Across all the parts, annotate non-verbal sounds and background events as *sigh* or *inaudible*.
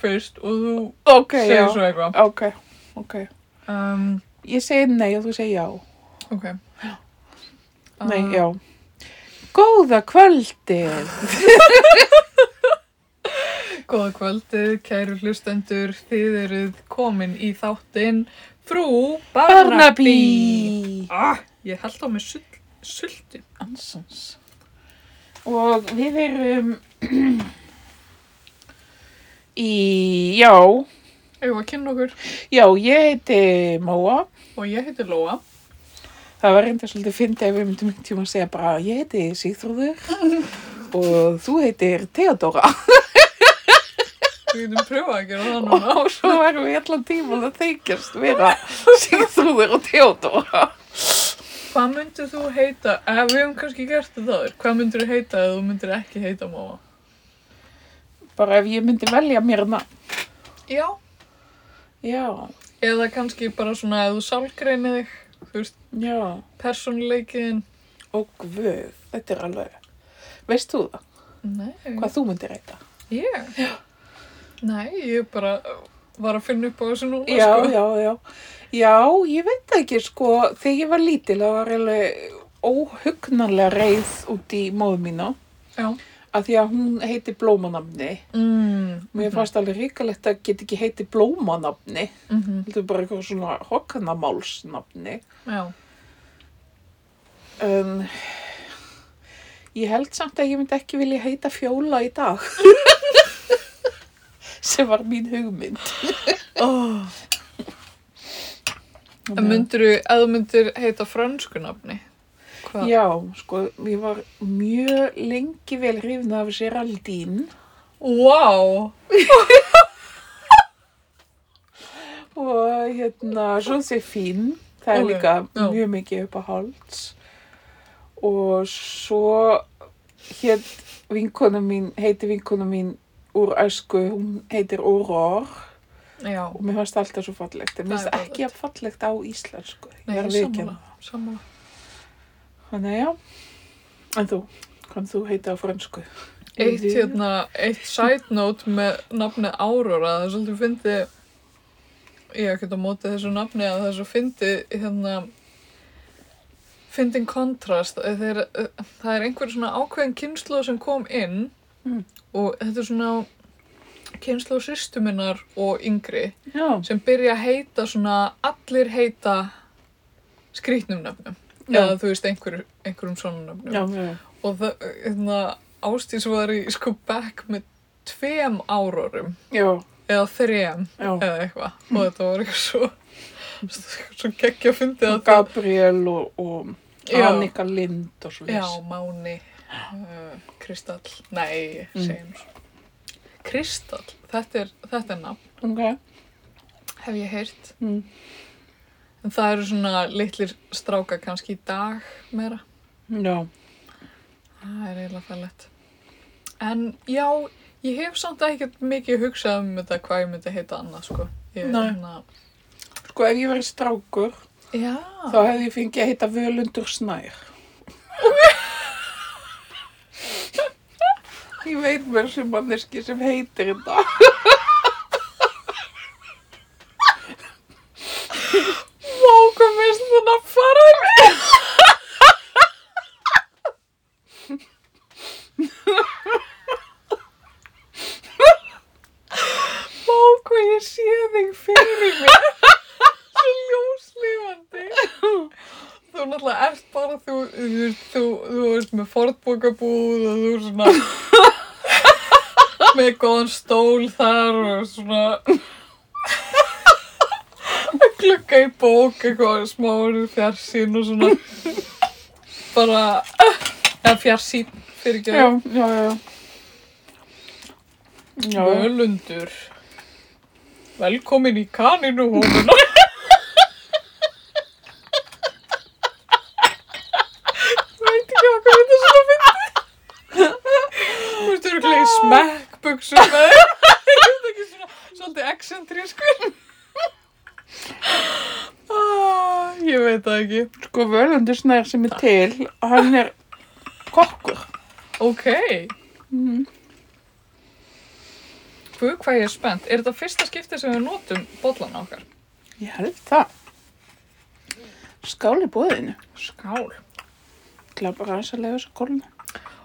fyrst og þú Ok, segir já. svo eitthvað. Ok, ok. Um, Ég segi nei og þú segir já. ok. Nei, Uh, já. Góða kvöldið. *laughs* Góða kvöldið, kæru hlustendur, þið eruð komin í þáttinn Frú Barnaby. Ah, ég held á með sull, sulti. Ansons. Og við erum *clears throat* í, já, var að kynna okkur já, ég heiti Móa. og ég heiti Lóa. Það var reynda svolítið fyndið ef við myndum einhvern tíma að segja bara, ég heiti Sigþrúður *laughs* og þú heitir Theodora. Við getum pröfað að gera það núna. Og svo erum við allan tíman að þykjast vera Sigþrúður og Theodora. Hvað myndir þú heita, ef við hefum kannski gert þetta aður, hvað myndir þú heita ef þú myndir ekki heita Móa? Bara ef ég myndi velja mér hana. Já. Já, Eða kannski bara svona ef þú sálgreinir þig, þú veist, já. persónuleikiðin. Og guð, þetta er alveg, veist þú það? Nei. Hvað þú myndir heita? Ég? Já. Nei, ég bara var að finna upp á þessu núna, Já, sko. já, já. Já, ég veit það ekki, sko, þegar ég var lítil, það var alveg óhugnanlega reið út í móðu mína, Já. Af því að hún heiti blómanafni. Mm. Mér fannst alveg ríkalegt að geta ekki heiti blómanafni, Mm -hmm. þetta er bara eitthvað svona hokkanamálsnafni. Já. En ég held samt að ég myndi ekki vilja heita Fjóla í dag. *laughs* Sem var mín hugmynd. Oh. Þú, ef þú myndir heita frönsku Hvað? Já, sko, ég var mjög lengi vel hrifin af Geraldine Vá! *laughs* og hérna Josephine, það er Ok, líka já. mjög mikið upp á hálts og svo hétt vinkona mín, heiti vinkona mín úr æsku, hún heitir Aurore Já. og mér fannst það alltaf svo fallegt, en mér Það finnst það ekki að fallegt á íslensku, ég er að sammála. viðkjanna. Sammála. Þannig að já, en þú, hvað þú heita á fransku? Eitt hérna, eitt side note með nafni Aurora, það er svolítið fyndi, ég hef ekkert á móti þessu nafni að það er svo fyndi, hérna, fyndin kontrast, þeir, það er einhver svona ákveðin kynslu sem kom inn Mm. og þetta er svona kynslu sýstu minnar og yngri Já, sem byrja að heita svona, allir heita skrýtnum nöfnum. Eða þú veist einhver, einhverjum svona nöfnum og það, hérna, Ástís var í sko back með tveim árorum. Já, eða þrem já. eða eitthvað. Og þetta var eitthvað svo svo geggja og að það Gabriel og, og. Annika Lind og svo já, Máni uh, Kristall, nei, Mm. segjum svo. Kristall, þetta er, þetta er nafn. Ok. hef ég heyrt. Mm. En það eru svona litlir stráka kannski í dag meira Já. það er eiginlega fællett en já, ég hef samt ekkert mikið hugsað um þetta hvað ég myndi heita annað sko ég, Nei. hérna, Sko ef ég verið strákur, já, þá hefði ég fengið að heita Völundur Snær. *laughs* ég veit mér sem manneski sem heitir þetta. Vá, hvað minnst þannig að fara í mig? Vá, hvað ég sé þig fyrir mér. Svo ljóslifandi. Þú náttúrulega ert bara, þú, þú, veist, þú, þú veist með fornbókabúð og þú svona *laughs* með góðan stól þar og svona að *laughs* glugga í bók eitthvað smá fjarsýn og svona. Bara eða fjarsýn fyrir ekki Já, já, já. Já, Völundur. Velkomin í kaninu hónuna veit ekki hvað þetta er svona fyndi þú veist þú eru í smekkbuxum eða ég veit ekki *laughs* svona svolítið excentrískur *laughs* Ah, ég veit það ekki. Sko Völundur Snær sem er til, hann er kokkur. Ok. Mm. Guð, hvað ég er spennt. Er þetta fyrsta skiptið sem við notum bollana okkar? Ég held það. Skál í búðinu. Skál. Það bara aðeins að lega þess að kólna.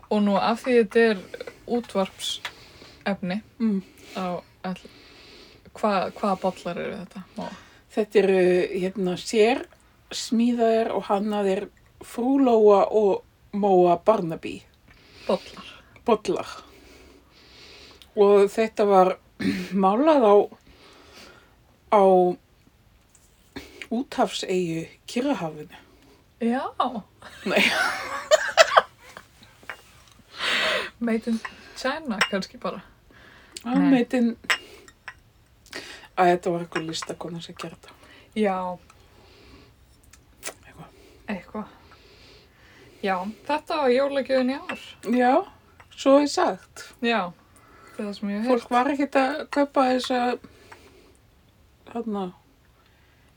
Og nú af því þetta er útvarpsefni Mm. á all... Hva, hvaða bollar eru þetta? Má. Þetta eru hérna sér smíðaðir og hannaðir frúlóa og móa Barnaby Bollar. bollar. Og þetta var *clears throat* málað á, á úthafseyju Kyrrahafinu. Já. Nei. *laughs* Made in China kannski bara. Það Nei. meitin að þetta var eitthvað listakona sem gerði þetta. Já. Eitthvað. Eitthvað. Já, þetta var jólagjöðin í ár. Já, svo er sagt. Já, það er sem ég hef Fólk var ekkert að kaupa þessa hérna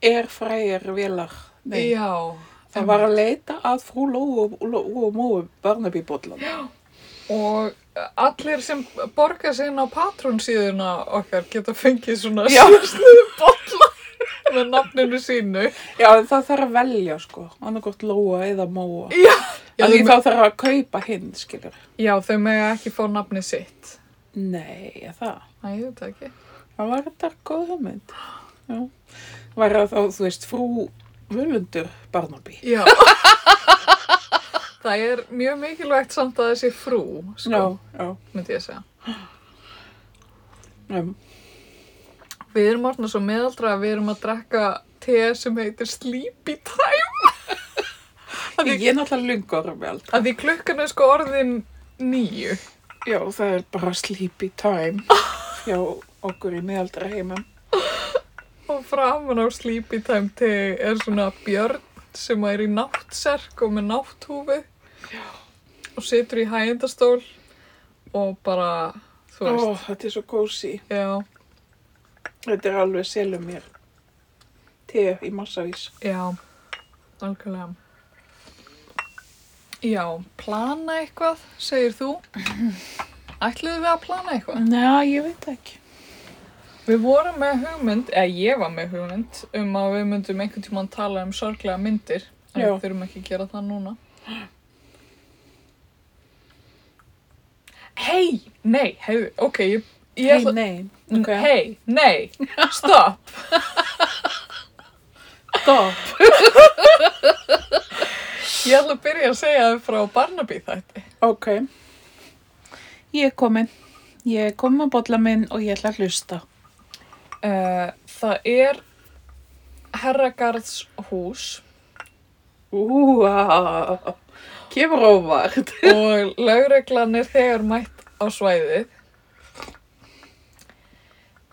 airfryer vélar. Nei, Já. það var að leita að frú Lóu og, og, og móu Barnaby bollan. Og allir sem borga sig inn á Patreon síðuna okkar geta fengið svona Já. síðsluðu bolla með nafninu sínu. Já, það þarf að velja sko, annarkort Lóa eða móa. Já. Já, Því þá þarf að kaupa hinn, skilur. já, þau mega ekki fá nafni sitt. Nei, er það. Æ, ég veit ekki. Það var þetta góð hugmynd. Já. Var það þá, þú veist, frú Völundur Barnaby. Já. *laughs* það er mjög mikilvægt samt að þessi frú, sko, Já, já. myndi ég segja. Um, Við erum orðna svo meðaldra að við erum að drekka te sem heitir Sleepy Time. að, því, ég er náttúrulega lungur með allt. að því klukkan er sko orðin nýju. Já, það er bara sleepy time *laughs* hjá okkur í meðaldra heimum. Og framan á Sleepy Time te er svona björn sem er í náttserk og með nátthúfi. Og situr í hægindastól og bara, þú Ó, veist, þetta er svo kósi. já, Þetta er alveg selum mér. Te í massavís. já, algjörlega. Já, plana eitthvað, segir þú. Ætluðu við að plana eitthvað? Nei, ég veit ekki. Við vorum með hugmynd, eða ég var með hugmynd, um að við myndum einhvern tímann tala um sorglega myndir. En Já. við þurfum ekki að gera það núna. *gasps* Hei, nei, heiðu, ok, ég, ég Hei, ætla... nei. Ok. Hei, nei, stopp. *laughs* Stopp. Ég ætla að byrja að segja þau frá Barnaby þætti. Ok. Ég er komin. Ég er komin með bolla minn og ég ætla að hlusta. Uh, það er Herragarðs hús Úa, kemur óvart. *laughs* og lögreglan er þegar mætt á svæðið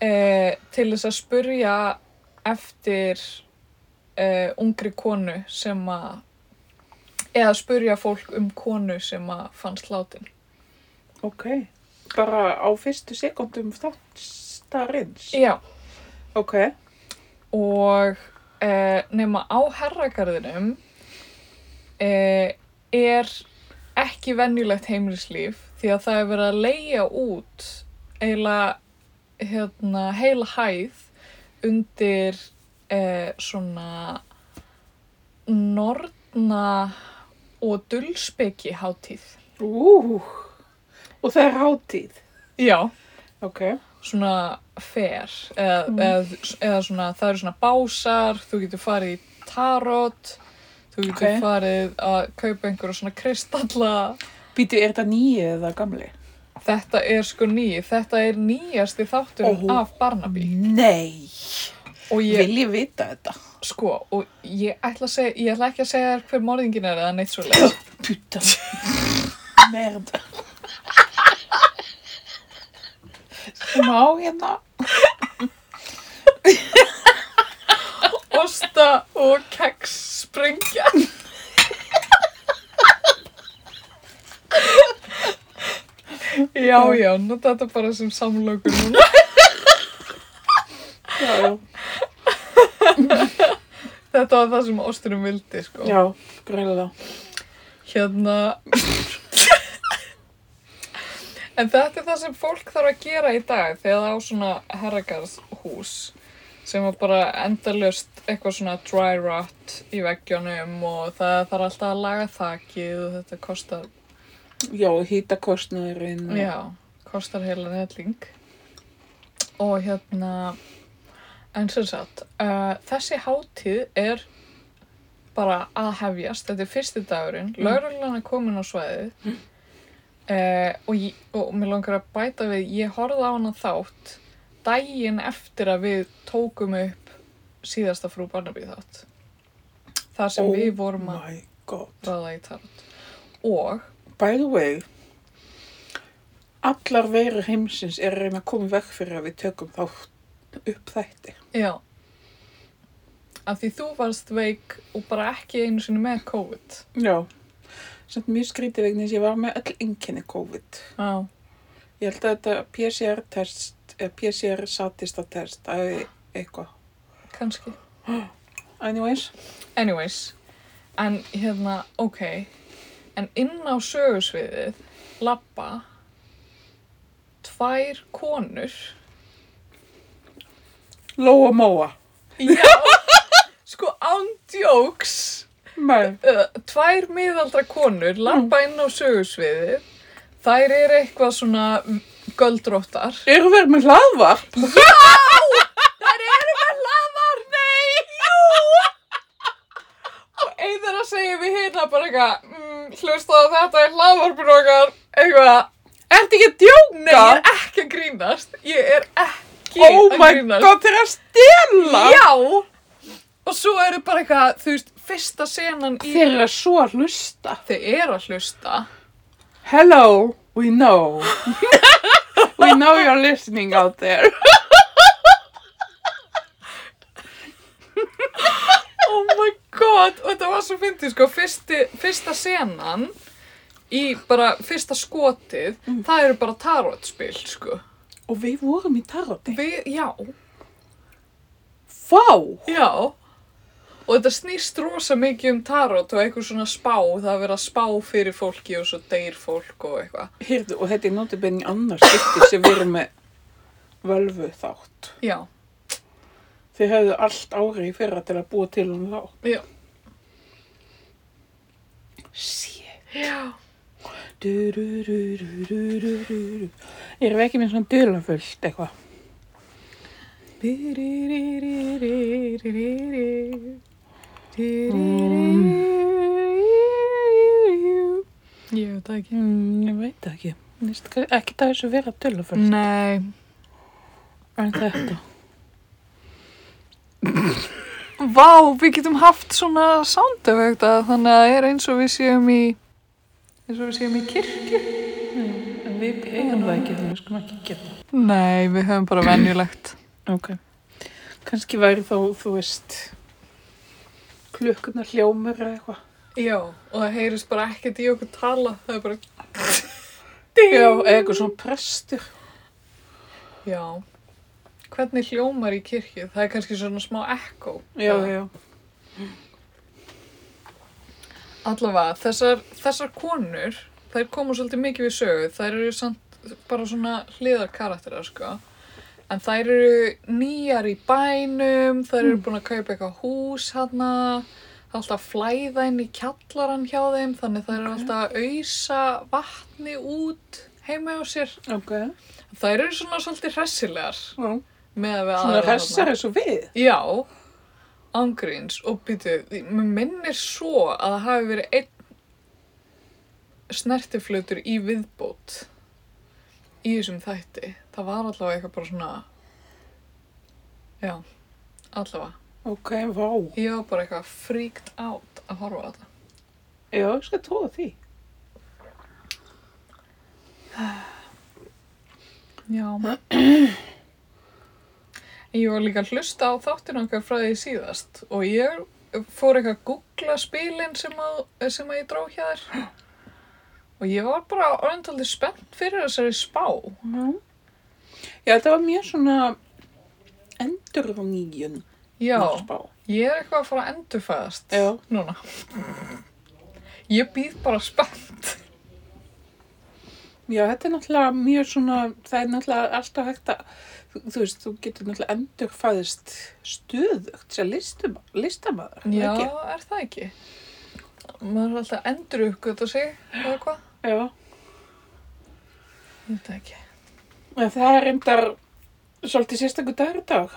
uh, til þess að spurja eftir uh, ungri konu sem að eða spurja fólk um konu sem að fannst látin. Ok. Bara á fyrstu sekundum þáttarins. Já. Ok. og eh, nema á herragarðinum eh, er ekki venjulegt heimilislíf því að það er verið að leia út eiginlega hérna, heila hæð undir eh, svona norna og dulspeki hátíð. Ú, og það er hátíð. Já. Ok. svona fer eða, Mm. eða, eða svona, það eru svona básar, þú getur farið í tarot, þú getur Ok. farið að kaupa einhverja svona kristalla. Býtu, er þetta nýju eða gamli? Þetta er sko nýi, þetta er nýjasti þátturinn Ó. af Barnaby Nei. ég, Vil ég vita þetta? sko, og ég ætla, segja, ég ætla ekki að segja þér hver morðingin er eða neitt svo leið. *gasps* Puta. Merda. Má hérna. Osta og keks sprengja. Já, já, nota þetta bara sem samlokur núna. Já. Þetta var það sem Ósturum vildi, sko. Já, greiðlega. Hérna... en þetta er það sem fólk þarf að gera í dag þegar það á svona herragarðhús sem var bara endalust eitthvað svona dry rot í veggjónum og það þarf alltaf að laga þakið og þetta kostar, Já, hýtakostnaðurinn. og- já, kostar heilan helling. Og hérna, en sem sagt, uh, þessi hátíð er bara að hefjast, þetta er fyrsti dagurinn, mm. lauruglan er komin á svæðið Mm. uh, og, og mér langar að bæta við, ég horfði á hana þátt daginn eftir að við tókum upp síðasta frú Barnaby þátt. Þar sem við vorum að Oh ráða í tarot. Og, By the way, allar veirur heimsins er að reyna að koma veg fyrir að við tökum þá upp þætti. já, að því þú varst veik og bara ekki einu sinni með COVID. Já. Samt mjög skrítið vegna þess að ég var með öll einkenni COVID. Já. Ég held að þetta PCR-test, eða PCR-satista-test, að eitthvað. Kannski. Anyways. Anyways, en hérna, ok, en inn á sögursviðið labba tvær konur. Lóa Móa. Já, *laughs* sko ándjóks, uh, tvær miðaldra konur labba inn á sögursviðið. Þær eru eitthvað svona göldróttar. Eru verið með hlaðvarp? Þær eru með hlaðvar, nei, jú! Og einn þeirra segir við hérna bara eitthvað, mm, hlusta á þetta er hlaðvarpur okkar, eitthvað, Ertu ekki að djóka? Nei, ég er ekki að grínast. Ég er ekki Oh að my grínast. god, þeir eru að stela! Já! Og svo eru bara eitthvað, þú veist, fyrsta senan í... Þeir eru að svo að hlusta. Þeir eru að hlusta. Hello, we know. *laughs* we know you're listening out there. Oh my god! Og þetta var svo fyndið, sko, fyrsti, fyrsta senan í bara fyrsta skotið, það eru bara tarotspil, sko. Og við vorum í taroti. Við, já, Vá! já. Og þetta snýst rosa mikið um tarot og eitthvað svona spá, það er að spá fyrir fólki og svo deyr fólk og eitthvað. Heyrðu, og þetta er notabenni annars skipti sem við erum með völvu þátt. Já, Þið höfðu allt ári í fyrra til að búa til um þá. já. Sér. Já. Erum við ekki með svona dulafullt eitthvað? Ég veit það ekki. Ég veit það ekki. Ekki það þessu vera dulafullt. Nei. En þetta. Vá, við getum haft svona soundeffekta þannig að það er eins og við séum í eins og við séum í kirkju. En við eigum það ekki þannig að við skulum ekki það. Nei, við höfum bara venjulegt. Ok. Kannski væri þá, þú veist, klukkunar hljómur eða eitthvað. Já, og það heyrist bara ekkert í okkur tala. Það er bara... Já, eitthvað svona prestur. Já. Hvernig hljómar í kirkju? Það er kannski svona smá ekko. Já, já. Allavega, þessar, þessar konur, þær koma svolítið mikið við sögu. Þær eru samt bara svona hliðar karakterar, sko. En þær eru nýjar í bænum, þær eru búin að kaupa eitthvað hús hana, það er alltaf flæða inn í kjallaran hjá þeim, þannig þær eru alltaf að ausa vatni út heima hjá sér. Ok. Þær eru svona svolítið hressilegar Já. með að við Svona aðrar hressar eins og við. Já, ángríns og býtu, mér minnir svo að það hafi verið einn snertiflutur í viðbót í þessum þætti. Það var allavega eitthvað bara svona, já, allavega. Ok, vá. Ég var bara eitthvað freaked out að horfa á þetta. Já, ég skal trúa því. Já. Ég var líka að hlusta á þáttinu okkar frá því síðast og ég fór eitthvað að googla spilin sem að, sem að ég dró hjá þér. Og ég var bara orðindaldið spennt fyrir þessari spá. Já. Já, þetta var mjög svona endurníjun Já, Má spá. ég er eitthvað að fara að endurfæðast Já. núna. Ég býð bara spennt. Já, þetta er náttúrulega mjög svona, það er náttúrulega alltaf hægt að, þú, þú veist, þú getur náttúrulega endur fæðist stöðugt sem listamæður, Já, ekki? er það ekki? Maður er alltaf endur uppgöta sig, eða hvað? Já. Það ekki. En það er reyndar svolítið sérstakur dagur í dag.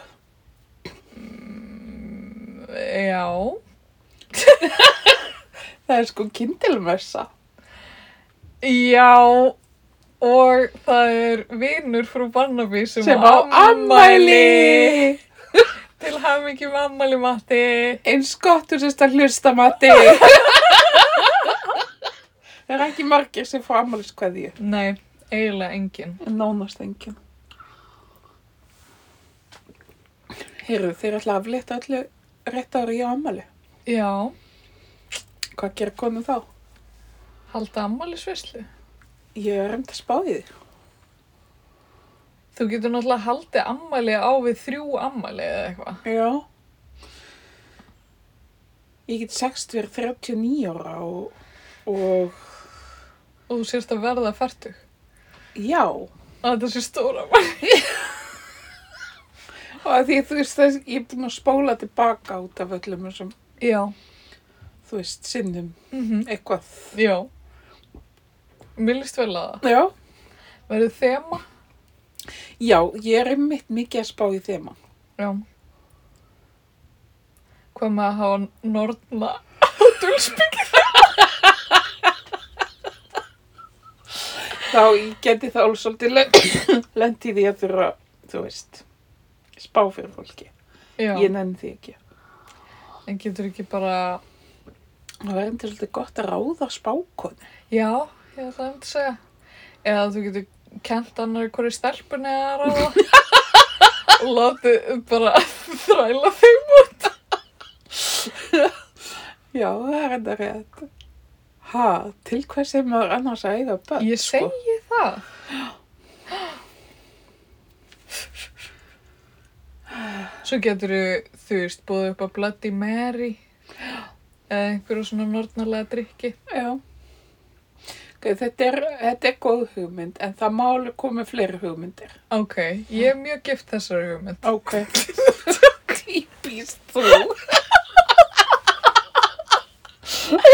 Já, *laughs* Það er sko kindilmessa. já, og það er vinur frú Barnaby sem, Sem á ammæli. Til hafingjum ammæli, Matti. Eins gott úr sérst að hlusta mati. *laughs* Það er ekki margir sem fá ammæliskveðju. Nei, eiginlega engin. En nánast enginn. Heyrðu, þeir ætla að aflétta öllu rétt ári í ammæli. Já, Hvað gerir konu þá? halda ammælisveislu. Ég er reynd að spá í því. Þú getur náttúrulega haldið ammæli á við þrjú ammæli eða eitthvað. Já. Ég get sagst verið 39 ára og, og Og þú sérst að verða færtug. já. Að þetta sé stóra ammæli. *laughs* Og að því þú veist þess, ég er búin að spóla tilbaka út af öllum þessum, Já. þú veist, sinnum Mm eitthvað. Já. Mér líst vel að það. Já. Verður þema? Já, ég er einmitt mikið að spá í þema. Já. Hvað með að hafa nortna á *laughs* dulsbyggja? Þá ég geti þá svolítið len- *coughs* lent í því að þurfa, þú veist, spá fyrir fólki. Já. Ég nenni því ekki. En getur ekki bara, Það var endur svolítið gott að ráða spákonu. já, ég ætla að að segja. Eða þú getur kent annar hverju stelpunni að ráða. og *laughs* látið bara þræla þeim út. Já, það er enda rétt. Ha, til hvers er maður annars að eiga börn? Ég sko? segi það. Svo getur þú veist, búið upp á Bloody Mary eða einhverju svona nortnarlega drikki. Já. Okay, þetta, er, þetta er góð hugmynd, en það má alveg koma fleiri hugmyndir. Ok, ég er mjög gift þessari hugmynd. Ok. Típist *laughs* þú.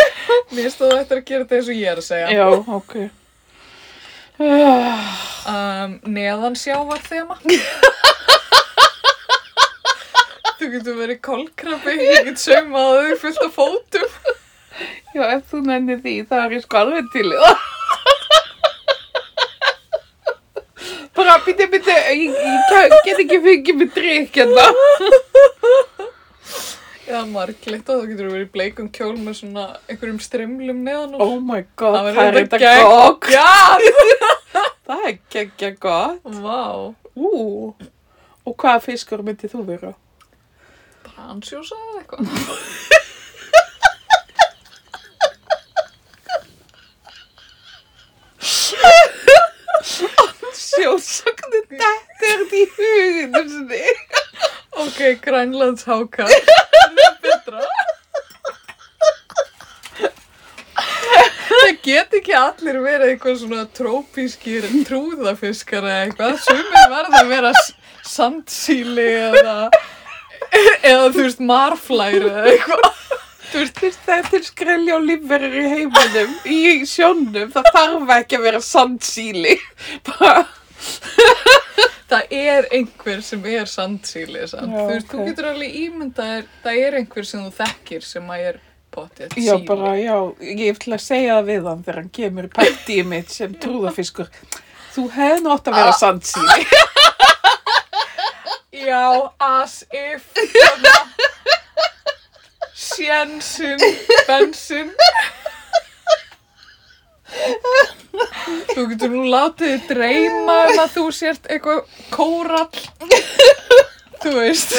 *laughs* Mér stóð eftir að gera þetta eins og ég er að segja. Já, ok. Um, neðan sjávar þema. þú getur verið kolkrabbi, ég get saumað þig fullt af fótum. Já, ef þú nennir því, það er ég sko alveg til það. Bara, býti, býti, ég, ég kann- get ekki fengið mig drikk hérna. Já, marglitt og þá getur þú verið í bleikum kjól með svona einhverjum strimlum neðan úr. Oh my god, Það er þetta þetta gogg. Já! *laughs* Það er geggja gott. Vá, Ú, og hvaða fiskur myndið þú vera? bransjósa eða eitthvað. Sjósakni, þetta er því huginu sinni. Ok, grænlandsháka. Betra. Það get ekki allir verið eitthvað svona trópískir trúðafiskar eða eitthvað. Sumir verða að vera sandsíli eða, eða þú veist, marflæri eða eitthvað. Þú veist, það er til skrelja og lífverðir í heiminum, í sjónum, það þarf ekki að vera sandsíli. Bara, Það er einhver sem er sandsíli, sant? Já, þú veist, þú ok. getur alveg ímyndað, þér- það er einhver sem þú þekkir sem að er potið já, bara, já, ég ætla að segja það við hann þegar hann kemur í partíið mitt sem *laughs* trúðafiskur. Þú hefði nátt að vera sandsíli. *laughs* Já, as if þarna, *laughs* Sjensin, bensin Þú getur nú látið þig dreyma um að þú sért eitthvað kórall Þú veist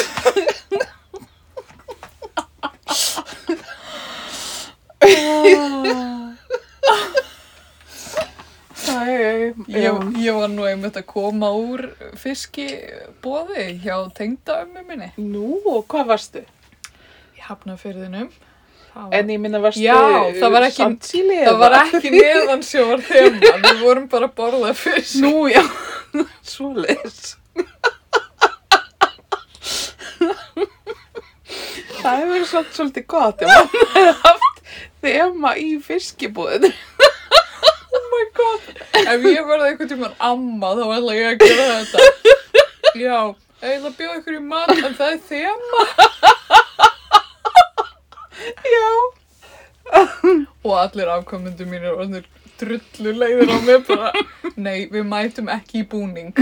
Æ, Ég, ég var nú einmitt að koma úr fiskibóði hjá tengdaömmu minni Nú, og hvað varstu? í Hafnarfyrðinum. En ég minna varstu Já, það var ekki- það var ekki neðansjóar þema, við vorum bara að borða fisk. Nú, já, *laughs* svoleiðis. Það hefur verið svolítið, svolítið gott ef maður hefði haft þema í fiskibúðinu. Oh my god, ef ég verði einhvern tímann amma þá ætla ég að gera þetta. Já, ég ætla að bjóða ykkur í mat en það er þema. Já. Og allir afkomendur mínir og þannig drullu leiðir á mig bara, nei, við mætum ekki í búning.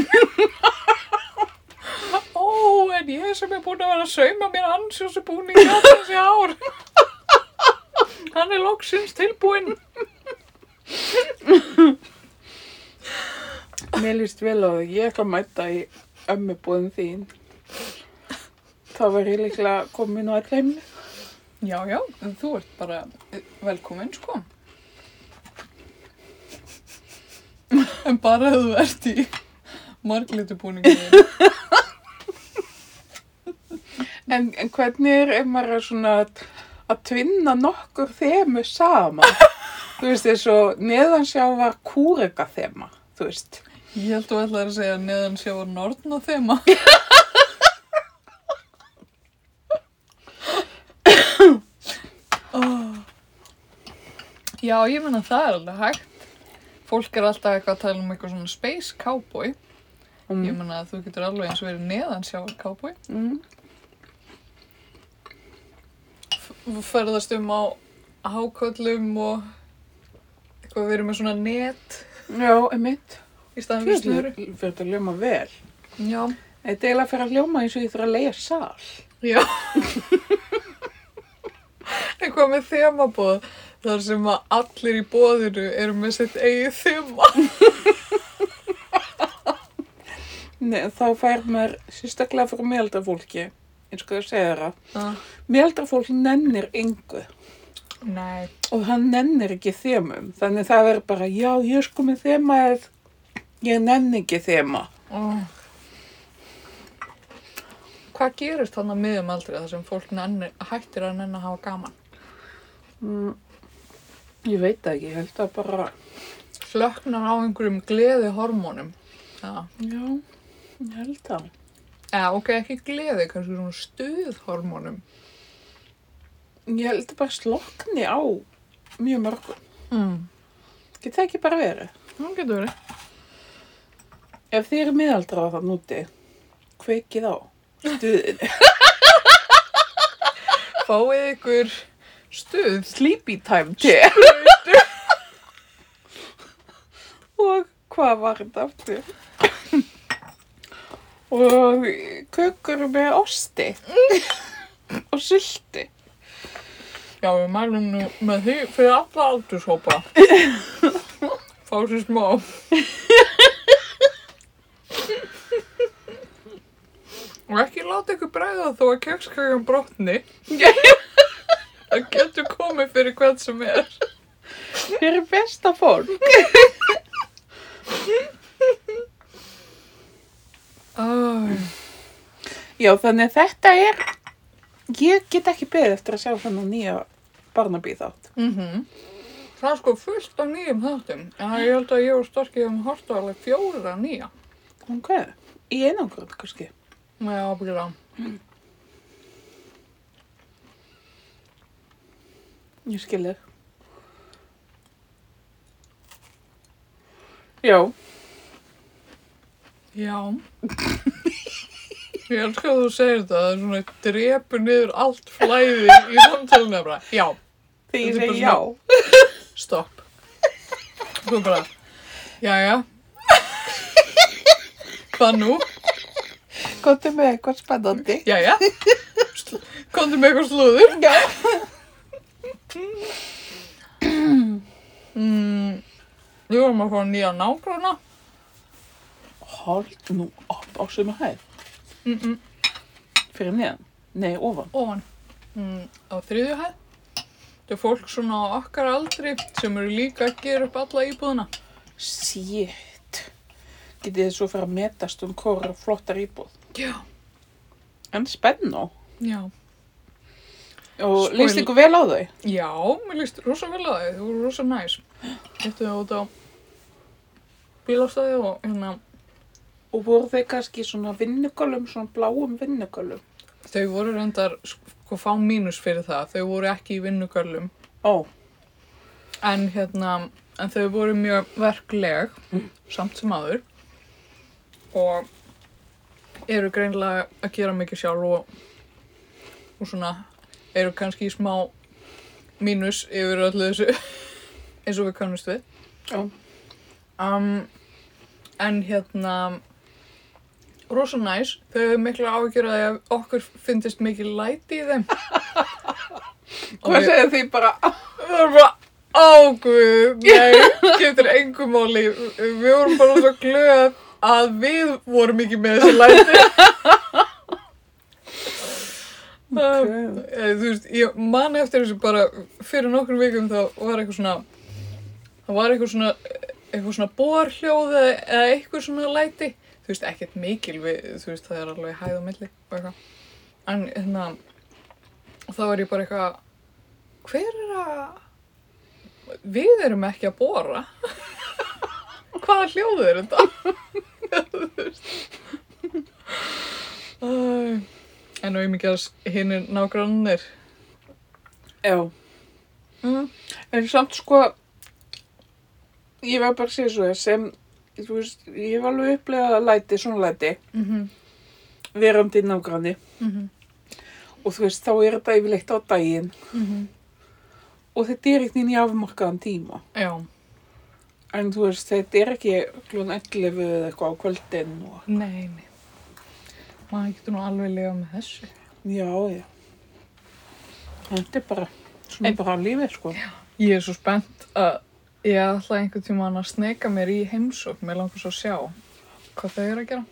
Ó, en ég sem er búin að vera að sauma mér ansjósi búning á þessi ár. Hann er loksins tilbúinn. Mér líst vel á þig. Ég ætla að mæta í ömmubúðin þín. Þá verður ég líklega komin á allir Já, já, þú ert bara velkominn, sko. En bara ef þú ert í marglitubúninginu. En, en hvernig er ef maður er svona að, að tvinna nokkur þemu saman? þú veist, eins og neðansjá var kúrega þema, þú veist. Ég held þú ætlaðir að segja neðan sjávar nortna þema. *laughs* oh. Já, ég menna það er alveg hægt. Fólk er alltaf eitthvað að tala um eitthvað svona space cowboy. Ég Mm. menna að þú getur alveg eins verið neðan sjávar cowboy. Mm. Ferðast um á háköllum og eitthvað verið með svona net Já, emitt. í staðan fyrir snöru. Fyrir þetta að ljóma vel. Já. Þetta er eiginlega fyrir að ljóma eins og ég þarf að leia sal. Já. *laughs* Eitthvað með þemabóð þar sem að allir í bóðinu eru með sitt eigið þema. *laughs* Nei, þá fær maður sérstaklega fyrir meðaldrafólki, eins og það segir það. Ah. Meðaldrafólk nennir yngu Nei. og hann nennir ekki þemum. Þannig það er bara, já, ég er sko með þema eða ég nenni ekki þema. Oh. Hvað gerist þannig að miðum aldrei þar sem fólk nennir, hættir að nenni að hafa gaman? Mm, ég veit það ekki, ég held að bara, Slöknar á einhverjum gleði hormónum. Já. já, ég held það. Eða, ok, ekki gleði, kannski svona stuðhormónum. Ég held að bara slokni á mjög mörgum. Mm. Get það ekki bara verið? Það getur verið. Ef þið eru miðaldra það núti, kveikið á *laughs* stuðinu. Fáið ykkur stuð. Sleepy time te. og hvað var þetta aftur? og kökur með osti og sulti. Já, við mælum nú með því fyrir alla aldurshópa. Fá sér smá. Og ekki láta ykkur bræða þó að kekskakan brotni. Það getur komið fyrir hvern sem er. Þið eru besta fólk. Æ, Já, þannig að þetta er, ég get ekki beðið eftir að sjá þannig nýja barnabíð þátt. mhm. Það er sko fullt af nýjum þáttum. En ég held að ég og Storki hefum hort á alveg fjóra nýja. Ok, í einangrun kannski. Já, ábyggilega. Ég skil þig. Já, Já. *laughs* Ég elskar að þú segir þetta, það er svona drepur niður allt flæði í samtalinu bara, já, þegar ég segi já. stopp. Þú bara, jæja, hvað nú? Góttu með eitthvað spennandi. Jæja, Sl- komdu með eitthvað slúður. Já. Mm, við vorum að fá nýja nágrana. Hold nú upp á að hæð. Mm -mm, Fyrir neðan. Nei, ofan. ofan, mm, á þriðju hæð. Þetta er fólk svona á okkar aldri sem eru líka að gera upp alla íbúðina. Shit. getið þið svo fyrir að metast um hvora flottar íbúð. Já. En spennó. Já. Og Spoil- líst ykkur vel á þau? Já, mér líst rosa vel á þau, þau voru rosa næs. Þetta út á bílastæði og hérna, Og voru þau kannski svona vinnugölum, svona bláum vinnugölum? þau voru reyndar sko fá mínus fyrir það, þau voru ekki í vinnugörlum. Ó, En hérna, en þau voru mjög verkleg, Mm. samt sem aður. Og eru greinlega að gera mikið sjálf og, og svona, eru kannski í smá mínus yfir öllu þessu, *laughs* eins og við kannumst við. já. Um, en hérna, rosa næs, þau hefur miklu áhyggjur að því að okkur finnist mikið læti í þeim. *laughs* Hvað segir þið bara? Við vorum bara, águð, nei, getur engum máli. Við vorum bara svo glöð að við vorum ekki með þessi læti. *laughs* Ok. Eh, Þú veist, ég man eftir þessu bara fyrir nokkur vikum þá var eitthvað svona, það var eitthvað svona, eitthvað svona borhljóð eða eitthvað svona læti. Þú veist, ekkert mikil við, þú veist, það er alveg hæð á milli og eitthvað. En hérna, þá var ég bara eitthvað, hver er að, við erum ekki að bora. *laughs* Hvaða hljóð er þetta? *laughs* Þú veist. Æ, En og ég mikið að hinn er nágrannir. Já. Mm. En samt sko, ég var bara að segja svo sem, þú veist, ég var alveg upplegað að læti, svona læti, Mm -hmm. verandi í nágranni. Mm -hmm. Og þú veist, þá er þetta yfirleitt á daginn. Mhm. Og þetta er ekki inn í afmarkaðan tíma. Já, En þú veist, þetta er ekki klun 11 eða eitthvað á kvöldin og... nei, nei. Maður getur nú alveg lifa með þessu. Já, já. Þetta er bara, svona En- bara lífið, sko. Ég er svo spennt að ég ætla einhvern tíma að sneka mér í heimsókn. Mér langar svo að sjá hvað þau eru að gera.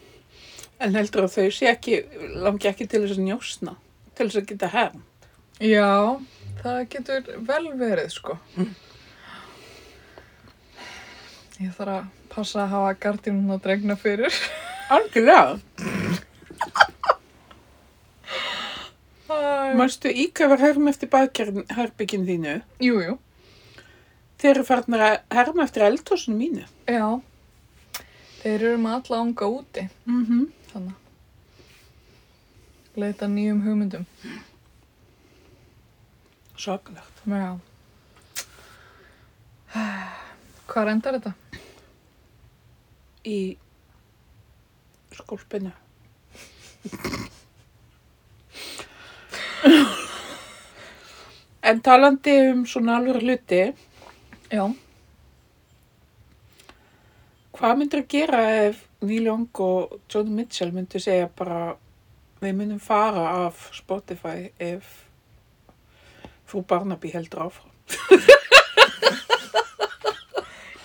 En heldur að þau sé ekki, langi ekki til þess að njósna, til þess að geta herm. Já, það getur vel verið, sko. Ég þarf að passa að hafa gardínun að dregna fyrir. Algjörlega. Æ. Manstu íkafar herm eftir baðherbyggin þínu? Jú, jú. Þeir eru farnir að herma eftir eldhúsinu mínu. Já. Þeir eru með alla ánga úti. Mm -hmm. Þannig. Leita nýjum hugmyndum. Svakalegt. Já. Hvað endar þetta? Í skólpinu. en talandi um svona alveg hluti, Já. hvað myndir að gera ef Neil Young og Joni Mitchell myndu segja bara við myndum fara af Spotify ef frú Barnaby heldur áfram? *laughs*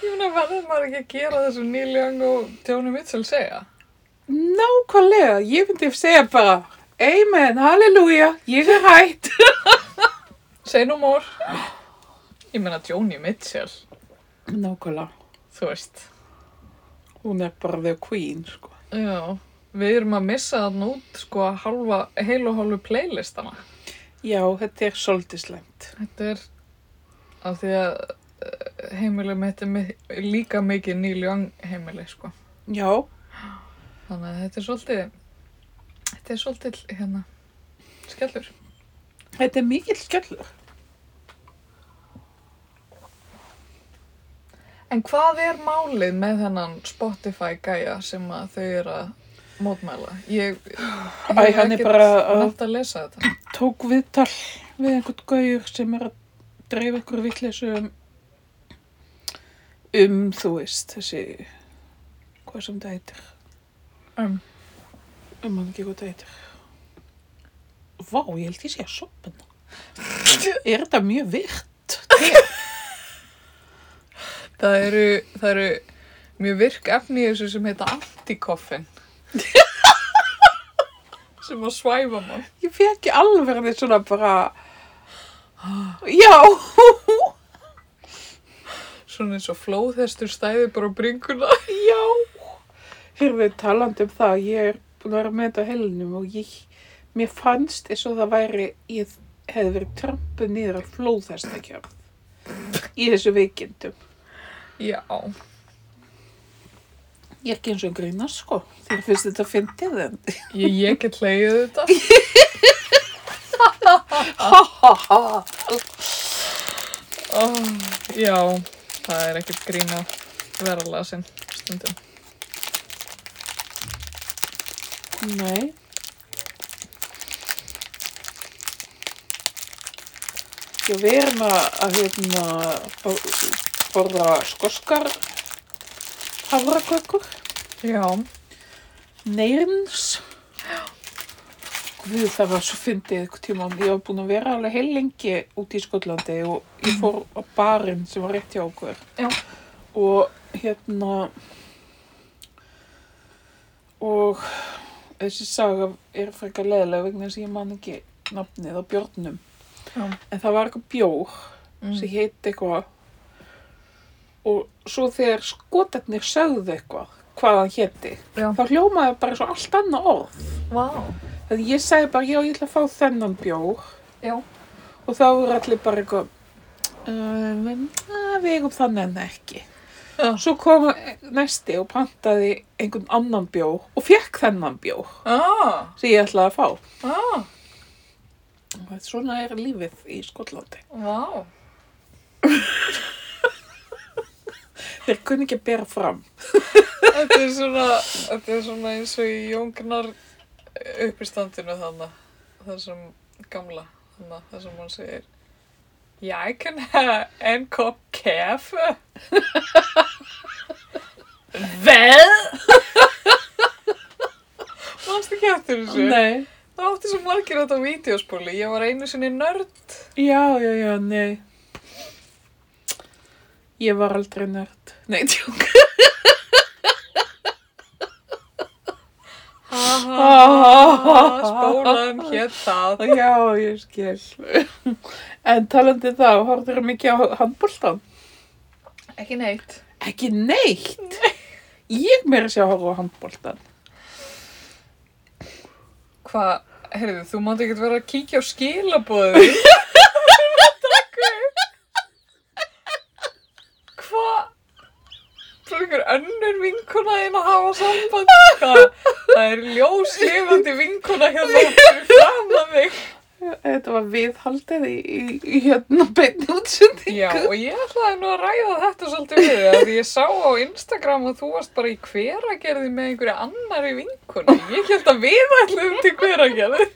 Ég meina, verður maður ekki að gera þessu Neil Young og Joni Mitchell segja? Nákvæmlega, ég myndi segja bara Amen, halleluja, ég er hætt. *laughs* Say no more. *laughs* Ég meina, Joni Mitchell, Nákvæmlega, þú veist. hún er bara the queen, sko. Já. Við erum að missa þarna út, sko, halva, heil og hálfu playlistana. Já, þetta er svolítið slæmt. Þetta er af því að eh, heimilið mitt er mi líka mikið Neil Young heimili, sko. Já, Þannig að þetta er svolítið, þetta er svolítið, hérna, skellur. þetta er mikill skellur. En hvað er málið með þennan Spotify gæja sem að þau eru að mótmæla? Ég hann er bara að- að lesa þetta. *clears throat* Tók viðtal við einhvern gauður sem er að dreifa ykkur vitleysu um, um, þú veist, þessi, hvað sem það heitir. Um, Um hann ekki hvað það heitir. Vá, ég held ég sé að sopna. *laughs* er þetta mjög virt? það, *laughs* eru, það eru mjög virk efni í þessu sem heita antikoffin. *laughs* sem að svæfa mann. Ég fekk ekki alveg þetta svona bara, já, Svona eins og flóðhestur stæði bara á bringuna. já. Hyrfið talandi um það, ég er búin að vera með þetta á heilinum og ég, mér fannst eins og það væri, ég hefði verið trampuð niður að flóðhestakjörð í þessu veikindum. Já. Ég er ekki eins og að grína sko, þér finnst þetta fyndið en. Ég, ég get leiðið þetta. Oh, já, það er ekkert grín á verðalega sinn stundum. Nei. Já, við erum að, að hérna, borða skoskar havrakökur, Já. neyrins. Guð, það var svo fyndið eitthvað tíma. Ég var búin að vera alveg heil lengi út í Skotlandi og ég fór á barinn sem var rétt hjá okkur. Já. Og hérna, og þessi saga er frekar leðilega vegna þess að ég man ekki nafnið á björnum. Já. En það var eitthvað bjór Mm. sem heit eitthvað og svo þegar skotarnir sögðu eitthvað hvað hann héti, Já. þá hljómaði bara svo allt annað orð. Vá. Þannig ég sagði bara, já, ég ætla að fá þennan bjór Já. og þá voru allir bara eitthvað, að við eigum þannig en ekki. Já. Svo kom næsti og pantaði einhvern annan bjór og fekk þennan bjór Ah, sem ég ætlaði að fá. ah, Og svona er lífið í Skotlandi. vá. Þeir kunni ekki að bera fram. Þetta er svona, þetta er svona eins og í Jóngnar uppistandinu þannig, það sem gamla, þannig, það sem hann segir Jeg kan have en kop kaffe. Hvad? Manstu ekki eftir þessu? Nei. Það átti svo margir þetta á vídeospóli. Ég var einu sinni nörd. Já, já, já, nei. Ég var aldrei nörd. Nei, tjók. Ha ha ha, spólan hétt það. Já, ég skil. En talandi þá, horfður mikið á handbóltan? Ekki neitt. Ekki neitt. Ég meira sé að horfa á handbóltan. Hvað, heyrðu, þú mátt ekkert vera að kíkja á skilabóðu. *laughs* Hvað? Svo einhver önnur vinkona þín að hafa samband. Hvað? Það er ljóslifandi vinkona hérna fram að mig. Þetta var viðhaldið í, í, í hérna beinni útsendingu. Já, og ég ætlaði nú að ræða þetta svolítið við þig, að ég sá á Instagram að þú varst bara í hveragerði með einhverju annari vinkonu. Ég held að við ætluðum til hveragerði.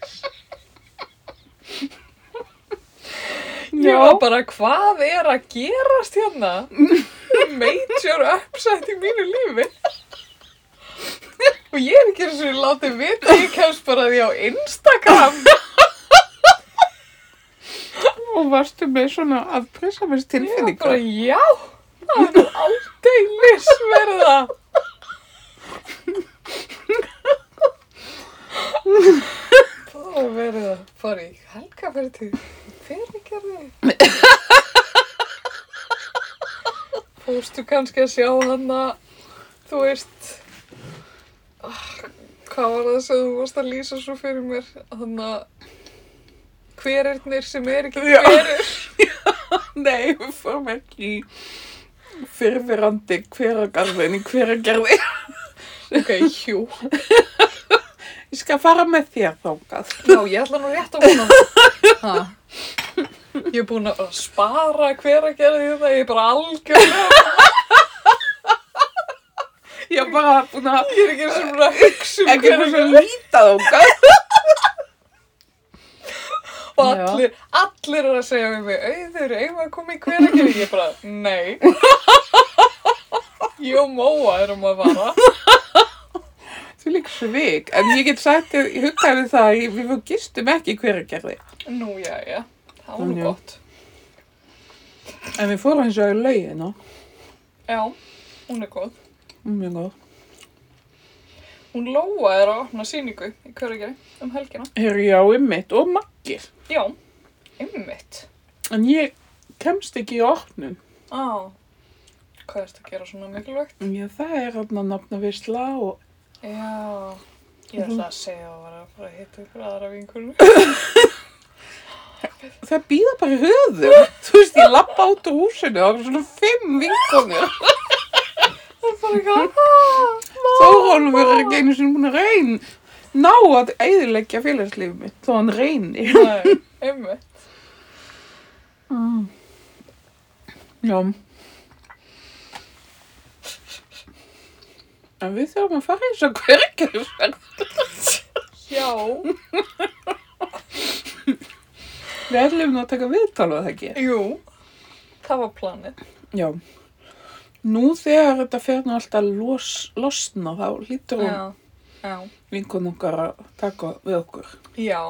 Ég var bara, hvað er að gerast hérna? *laughs* Major upset í mínu lífi. Og ég er ekki eins og látið vita, ég kemst bara því á Instagram. Og varstu með svona aðpressa með Ég var bara, já, það er nú aldeilis verið að. *laughs* Það var verið að fyrirgerði. Fórstu kannski að sjá hann að, þú veist, ah, hvað var það sem þú varst að lýsa svo fyrir mér? Þannig að hverirnir sem er ekki Já. hverir. *laughs* Nei, við fórum ekki í fyrfirandi hveragarðin í hveragerði. Ok, hjú. Ég skal fara með þér þángað. Já, ég ætla nú rétt vona það. Ég er búin að spara hver að gera því þetta, ég er bara algjörlega, Ég er bara búin að ég er ekki eins og búin að hugsa um ekki hver búin að að gera líta þángað. og allir, allir er að segja við mig, auður, eigum að koma í hver að gera, ég er bara, nei. Ég og Móa erum að fara. Þú lík svig. En ég get sagt, ég hugtaði það, að við gistum ekki í hveragerði. Nú, já, já, það var nú Já. gott. En við fórum eins og í laugina. Já, hún er góð. Mjög góð. Hún Lóa er að opna sýningu í Körugeri um helgina. Herri, já, ymmit og makkir. Já, einmitt. En ég kemst ekki í opnun. Á, hvað ertu að gera svona mikilvægt? Já, það er hérna nafnavisla og Já, ég ætla að segja að var að fara að hitta ykkur aðra vinkunum. *laughs* Það býða bara höðum. *laughs* Þú veist, ég lappa át úr húsinu og það var svona fimm vinkonur. *laughs* Það er bara eitthvað, "Ah, Þórólfur er ekki einu búin að reyn. Ná að eiðileggja félagslífið mitt, þó hann reyni. Nei, *laughs* einmitt. Mm. Já. En við þurfum að fara þess að hverkjörferð. Já, Við ætlum nú að taka viðtal og það ekki. jú, það var planið. Já. Nú þegar þetta fer nú alltaf los, losna þá hlýtur hún Já, já, vinkun okkar að taka við okkur. já,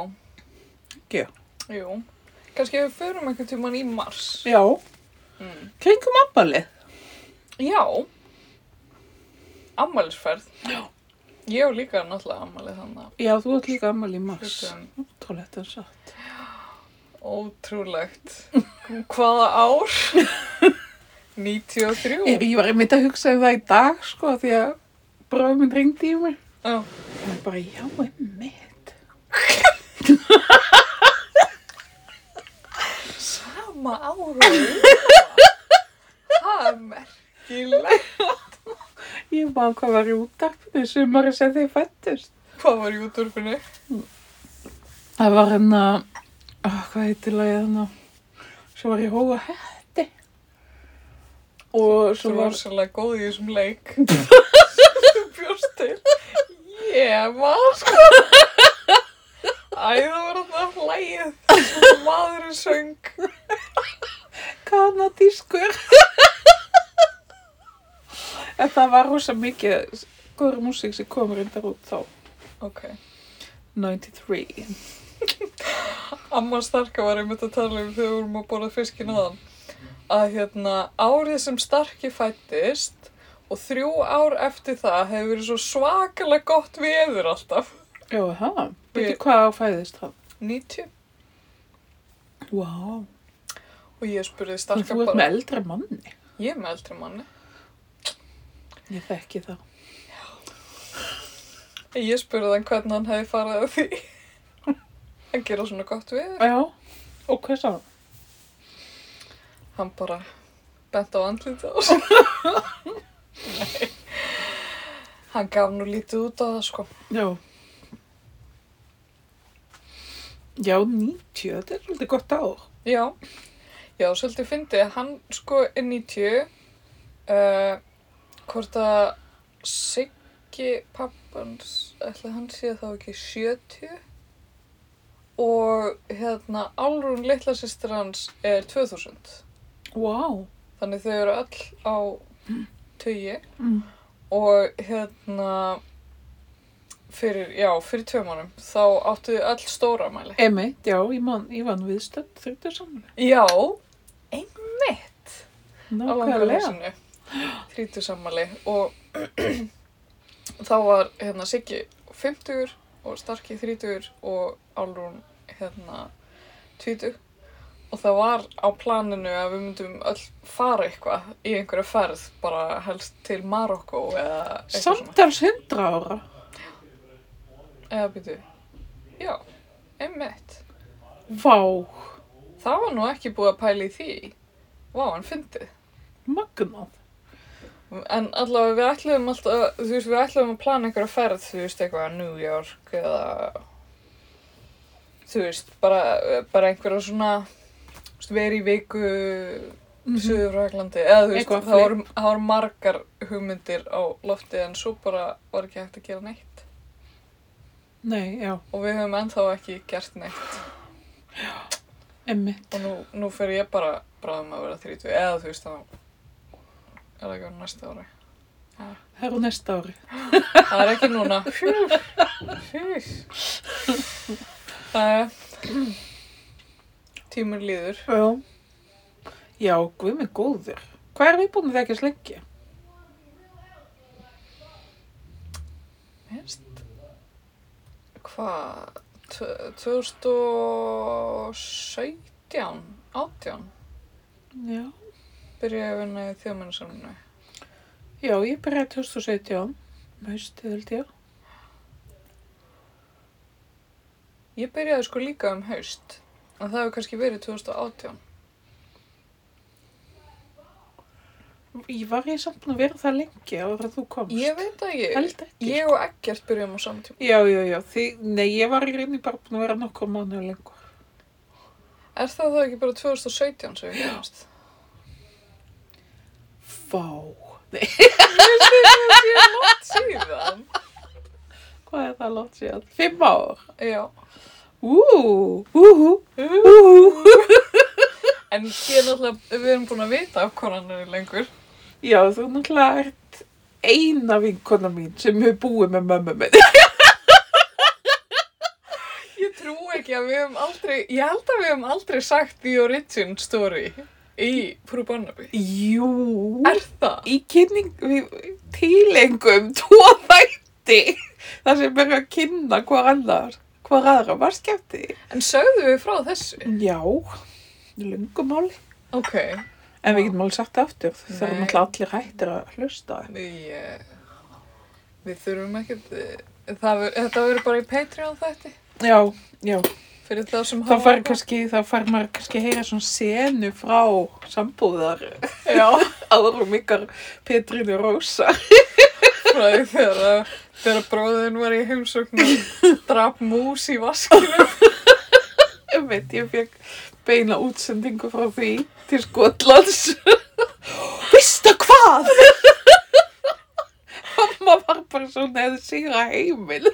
Já. jú. Kannski við förum einhvern tíman í mars. Já, Mm. kringum ammalið. Já, ammælisferð. Já. Ég hef líka náttúrulega ammælið þannig Já, þú ert líka ammal í mars. en satt. Ótrúlegt. Hvaða ár? *laughs* 93. Ég, ég var einmitt að hugsa um það í dag, sko, því að bróðum minn ringdi í mig. Já. Og ég bara, já, einmitt. Sama ára. Það er merkilegt. Ég man hvað var í útarpinu sumari sem þið fættust. Hvað var í útdurfinu? Það var hérna, oh, hvað heitir lagið hérna? Svo var ég hóga hætti. Og svo var svolítið góð í þessum leik. *laughs* Þú bjóst til. Ég var sko. Æ, það var þarna hlægið. Svo maðurinn söng. kanadískur. en það var rosa mikið góður músík sem kom reyndar út þá. Ok. 93. *laughs* Amma Starka var einmitt að tala um þegar við vorum að borða fiskinn aðan. Að hérna, árið sem Starki fættist og þrjú ár eftir það hefur verið svo svakalega gott veður alltaf. Já, það. Veitu Við- hvað áfæðist það? 90. Vá. Wow. Og ég spurði Starka þú ert bara. með eldri manni. Ég er með eldri manni. Ég þekki það. Ég spurði hann hvernig hann hefði farið að því. Að gera svona gott veður. Já. Og hvað sá hann? Hann bara bent á andlita á sig. *laughs* Nei. Hann gaf nú lítið út á það sko. Já. Já, 90, þetta er svolítið gott ár. Já, já, svolítið fyndið. Hann sko er 90, uh, hvort að Siggi pappans, ætla hann sé þá ekki 70 og hérna Álrún litla systir hans er 2000. Vá. Þannig þau eru öll á tugi Mm. og hérna fyrir, já, fyrir tvö mánum þá áttu þau öll stóramæli. Emitt, já, ég, man, ég var nú viðstönd þrjóttu saman. Já, einmitt. á langarleysinu þrítu sammali og *clears throat* þá var hérna Siggi 50 og Starki 30 og Álrún hérna 20 og það var á planinu að við myndum öll fara eitthvað í einhverju ferð bara helst til Marokko eða eitthvað Samtals 100 ára. eða býtu já, einmitt. Vá, það var nú ekki búið að pæla í því. Vá, hann fyndið. Magnað. En allavega við ætlum alltaf, þú veist, við ætlum að plana einhverja ferð, þú veist, eitthvað New York eða, þú veist, bara, bara einhverja svona, þú veist, verið í viku Mhm. Suðurfraklandi, eða þú veist, það voru, það voru margar hugmyndir á lofti en svo bara var ekki hægt að gera neitt. Nei, já, Og við höfum ennþá ekki gert neitt. emmitt. Og nú, nú fer ég bara bráðum að vera 30, eða þú veist, þá er það ekki á næsta ári. Það er á næsta ári. *gasps* Það er ekki núna. Það er tímur líður. Já. Já, guð mig góður. Hvað er við búin að þekkja slengi? Veist? Hvað? Tv- 2017? 18? Já byrjaði að vinna í þjóðmennasamlunni? Já, ég byrjaði 2017, um haustið held ég. Ég byrjaði sko líka um haust, en það hefur kannski verið 2018. Ég var ég samt að vera það lengi á að þú komst. Ég veit að sko. ég, ekki, ég sko. og Eggert byrjum á samtíma. Já, já, já, því, nei, ég var í reyni bara búin að vera nokkuð mánuð lengur. Er það þá ekki bara 2017 sem ég finnst? Já. Vá. Nei, Það sé langt síðan. hvað er það látt síðan? Fimm ár. Já. Ú, úhú, úhú. En ég er náttúrulega, við erum búin að vita af konan lengur. Já, þú náttúrulega ert eina vinkona mín sem hefur búið með mömmu minni. Ég trú ekki að við hefum aldrei, ég held að við hefum aldrei sagt the origin story í Frú Barnaby. Jú. Er það? Í kynning, við tilengum tvo þætti. Það sem er að kynna hver annar, hver aðra var skemmti. En sögðu við frá þessu? Já, lungumáli. Ok. En við getum alveg sagt það aftur. Það er náttúrulega allir hættir að hlusta. Við, við þurfum eh, það, þetta verður bara í Patreon þætti. Já, já. Fyrir það sem Þá fær kannski, þá fær maður kannski að heyra svona senu frá sambúðar Já, *laughs* áðurum ykkar Petrínu Rósa. *laughs* frá því þegar, þegar bróðin var í heimsókn og *laughs* draf mús í vaskinu. Ég veit, ég fekk beina útsendingu frá því til Skotlands. *gasps* Vistu hvað? Mamma var bara svona eða sigra heimil.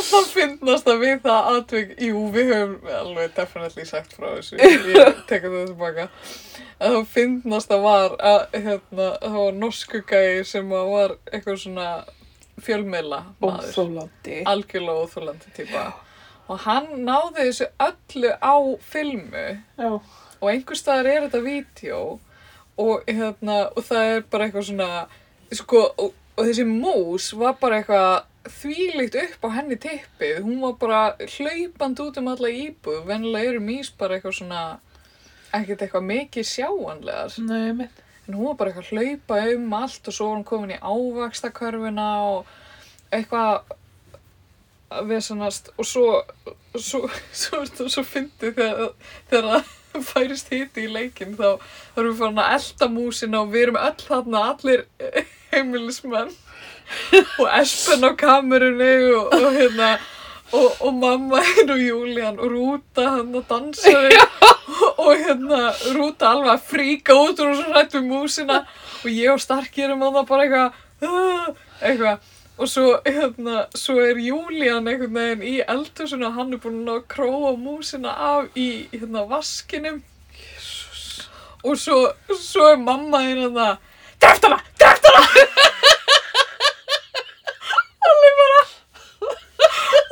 Það finnast að við það atvik, jú, við höfum alveg definitely sagt frá þessu, ég tekur það tilbaka. Að það finnast að var að, hérna, það var norsku gæi sem að var eitthvað svona fjölmiðla maður. Óþólandi. algjörlega óþólandi típa og hann náði þessu öllu á filmu Já. og einhver staðar er þetta vídeo og, hérna, og það er bara eitthvað svona sko, og, og þessi mús var bara eitthvað þvílíkt upp á henni tippið. Hún var bara hlaupand út um alla íbúð. Venjulega eru mís bara eitthvað svona ekkert eitthvað mikið sjáanlegar. Nei, mitt. en hún var bara eitthvað að hlaupa um allt og svo var hún komin í ávakstakörfuna og eitthvað að vesanast og svo svo, svo, svo, svo fyndi þegar, þegar það *laughs* færist hiti í leikinn. Þá, þá erum við farin að elda músina og við erum öll þarna allir *laughs* heimilismenn og Espen á kamerunni og, og hérna og, og mamma hinn og Júlían og Rúta hann að dansaði og, og hérna Rúta alveg að fríka út og svo hrætt við músina. Og ég og Starki erum að það bara eitthvað "Ah", eitthvað. Og svo hérna svo er Júlían einhvern veginn í eldhúsinu og hann er búinn að króa músina af í hérna vaskinum. Og svo, svo er mamma hérna Dreft hana! Dreft hana! Allir bara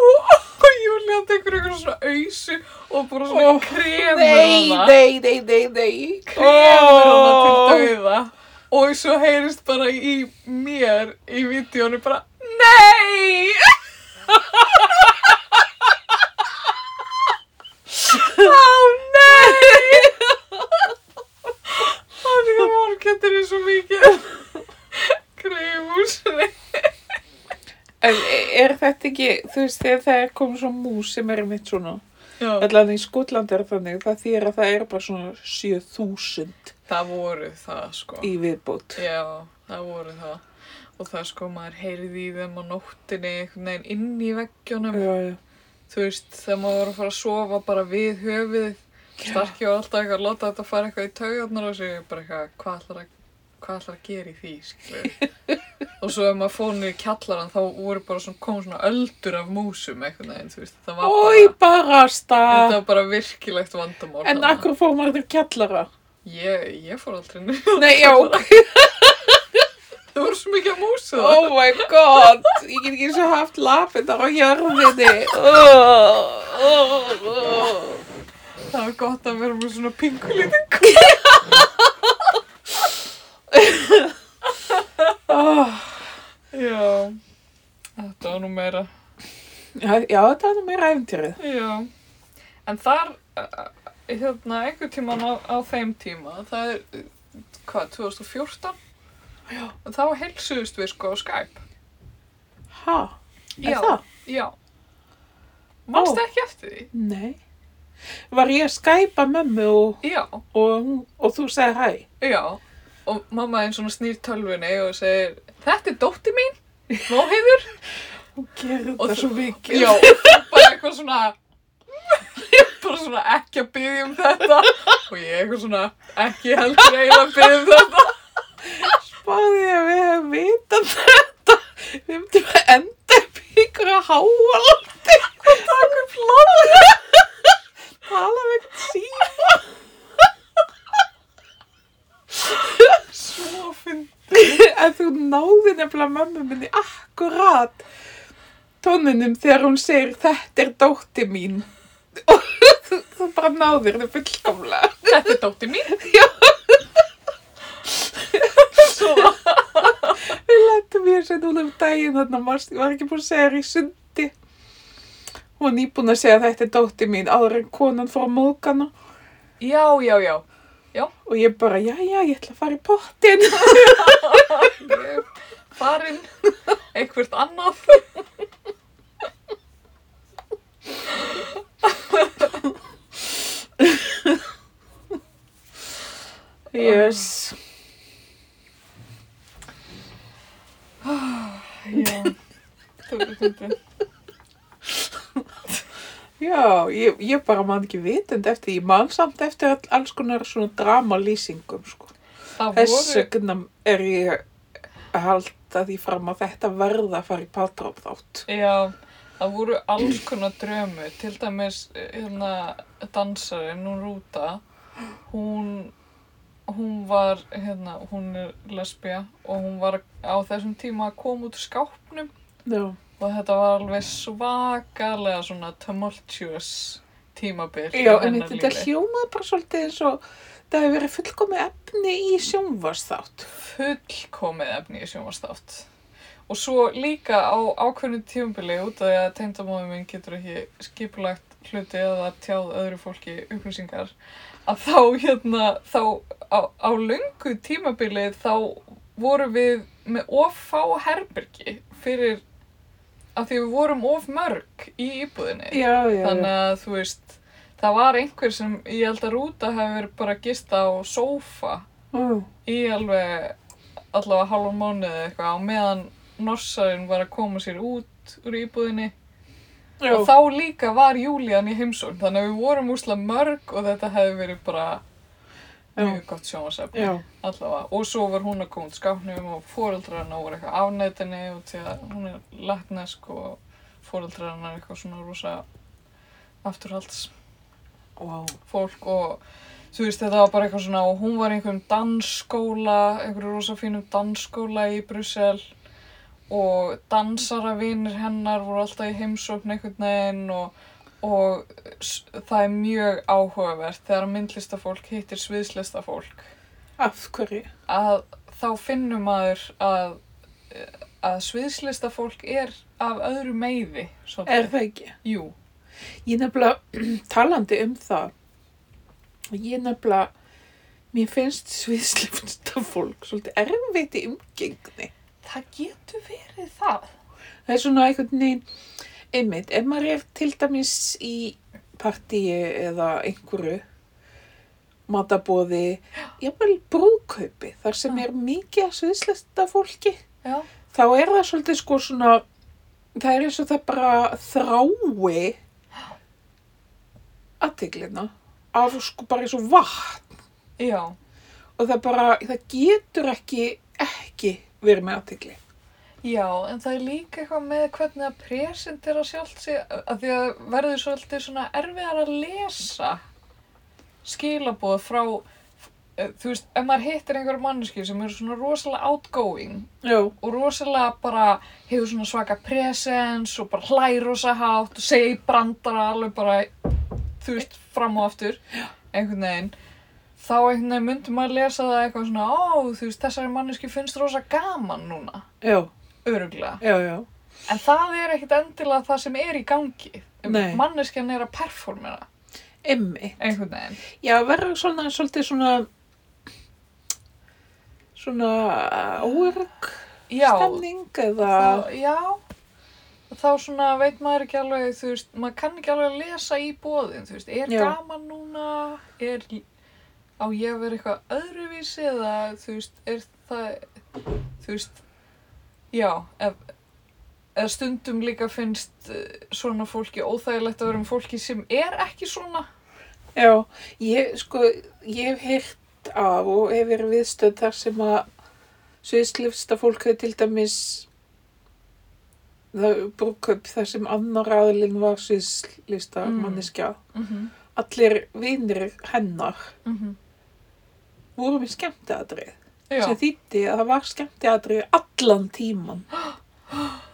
og, og Júlían eitthvað svona ausu og bara svona Ó, kremur Nei, hana nei, nei, nei, nei. kremur hana Ó. til dauða og svo heyrist bara í mér í vídjónu bara NEI! Ó nei! Þannig að morgættir er svo mikið kreifúsinni. En er þetta ekki, þú veist, þegar það er komið svo mús sem er mitt svona, allan í Skotland er þannig, það þýr að það er bara svona 7000 Það voru það sko. í viðbót. Já, það voru það. Og það sko, maður heyrði í þeim á nóttinni einhvern veginn inn í veggjónum. Já, já. Þú veist, þegar maður var að fara að sofa bara við höfuðið. Starki var alltaf eitthvað að láta þetta fara eitthvað í taugarnar og sér bara eitthvað, hvað ætlar að, hvað ætlar að gera í því, skilur. *laughs* og svo ef maður fór niður í kjallaran þá voru bara svona, kom svona öldur af músum einhvern veginn, þú veist. Það var Ói, bara, barasta. þetta var bara virkilegt vandamál. En akkur fór maður til kjallara? Ég, ég fór aldrei niður. *laughs* Nei, já, *laughs* Það voru svo mikið af músu oh my god, ég get ekki svo haft lapindar á jörðinni. Oh, oh, oh. Það var gott að vera með svona pingulítinn kú. Oh. Já, þetta var nú meira. Já, já, þetta er nú meira æfintýrið. Já, en þar, uh, hérna, einhver tíman á, á þeim tíma, það er, uh, hvað, 2014? Já. Þá heilsuðust við sko á Skype. Ha? Já. Er það? Já. Manstu Ó. ekki eftir því? Nei. Var ég að skæpa mömmu og, Já. og, og þú segir hæ? Já. Og mamma einn svona snýr tölvunni og segir, þetta er dótti mín, Móheiður. Hún gerir Og þetta svo mikið. Já, og bara eitthvað svona, bara svona ekki að byggja um þetta. Og ég eitthvað svona ekki heldur eiginlega að byggja um þetta. Spáði ég að við hefum vitað þetta. Við myndum að enda upp í að háalandi. Takk upp hlað. Tala við síma. Svo finn. En þú náði nefnilega mömmu minni akkurat tóninum þegar hún segir þetta er dótti mín. Og þú, þú bara náðir þau fullkomlega. Þetta er dótti mín. Já. Svo, Við lettum ég sér núna um daginn þarna, manst, ég var ekki búin að segja þér í sundi. Hún var nýbúin að segja að þetta er dótti mín áður en konan fór að móðgana. já, já, já. Og ég bara, já, já, ég ætla að fara í pottin. Farin eitthvert annað. Yes. Já. Þú, þú, þú. Já, ég, ég bara man ekki vitund eftir, ég man samt eftir all, alls konar svona dramalýsingum, sko. Þess voru, vegna er ég að halda því fram að þetta verða að fara í patróp þátt. já, það voru alls konar drömu. Til dæmis, hérna, dansarinn, hún Rúta, hún, hún var, hérna, hún er lesbía og hún var á þessum tíma að koma út skápnum Já. Og þetta var alveg svakalega svona tumultuous tímabil í Já, en hennar þetta lífi. hljómaði bara svolítið eins og það hefur verið fullkomið efni í sjónvarsþátt. fullkomið efni í sjónvarstátt. Og svo líka á ákveðnu tímabili út af því að tengdamóðum minn getur ekki skipulagt hluti eða tjáð öðru fólki upplýsingar að þá hérna, þá á, á löngu tímabili þá vorum við með of fá herbergi fyrir að því við vorum of mörg í íbúðinni. Já, já, Þannig að þú veist, það var einhver sem ég held að Rúta hefur bara að gista á sófa já. í alveg allavega halvan mánuði eða eitthvað á meðan norsarinn var að koma sér út úr íbúðinni Já, og þá líka var Júlían í heimsókn þannig að við vorum úslega mörg og þetta hefði verið bara mjög gott sjónvarsefni já, allavega. Og svo var hún að koma út skápnum og fóreldrar hennar voru eitthvað afnætinni og til að hún er latnesk og fóreldrar hennar eitthvað svona rosa afturhalds Vá. fólk og þú veist þetta var bara eitthvað svona og hún var í einhverjum dansskóla, einhverjum rosa fínum dansskóla í Brussel og dansaravinir hennar voru alltaf í heimsókn einhvern veginn og, og það er mjög áhugavert þegar myndlistafólk hittir sviðslistafólk Af hverju? að þá finnur maður að, að sviðslistafólk er af öðru meiði svolítið. Er það ekki? Jú, Ég nefnilega, *clears throat* talandi um það, ég nefnilega, mér finnst sviðslifnsta fólk svolítið erfitt í umgengni. það getur verið það. Það er svona einhvern veginn, einmitt, ef maður er til dæmis í partíi eða einhverju matabóði, jafnvel brúðkaupi, þar sem er mikið að sviðslista fólki, Já, þá er það svolítið sko svona, það er eins og það bara þrái aðteglina af sko bara eins og vatn. Já, og það bara, það getur ekki, ekki verið með aðtegli. Já, en það er líka eitthvað með hvernig það presentera sjálft sig, að því að verður svolítið svona erfiðar að lesa skilaboð frá, þú veist, ef maður hittir einhverja manneski sem eru svona rosalega outgoing Já, og rosalega bara hefur svona svaka presens og bara hlær rosa hátt og segir brandara alveg bara, þú veist, fram og aftur, einhvern veginn. Þá einhvern veginn myndi maður lesa það eitthvað svona, ó, þú veist, þessari manneski finnst rosa gaman núna, já, öruglega. já, já. En það er ekkit endilega það sem er í gangi. Nei. Manneskjan er að performera, Emmi. einhvern veginn. Já, verður svona, svolítið svona, svona óörg Já, stemning eða, það, já, þá svona veit maður ekki alveg, þú veist, maður kann ekki alveg að lesa í bóðin, þú veist, er Já. gaman núna, er, á ég að vera eitthvað öðruvísi eða, þú veist, er það, þú veist, já, ef, eða stundum líka finnst eh, svona fólki óþægilegt að vera um fólki sem er ekki svona. Já, ég, sko, ég hef heyrt af og hef verið viðstöð þar sem að sviðslifsta fólk hefur til dæmis brúköp þar sem annar aðlinn var sviðslista Mm. manneskja. Mm -hmm. Allir vinir hennar Mm voru með skemmtiadrið Já, sem þýtti að það var skemmtiadrið allan tíman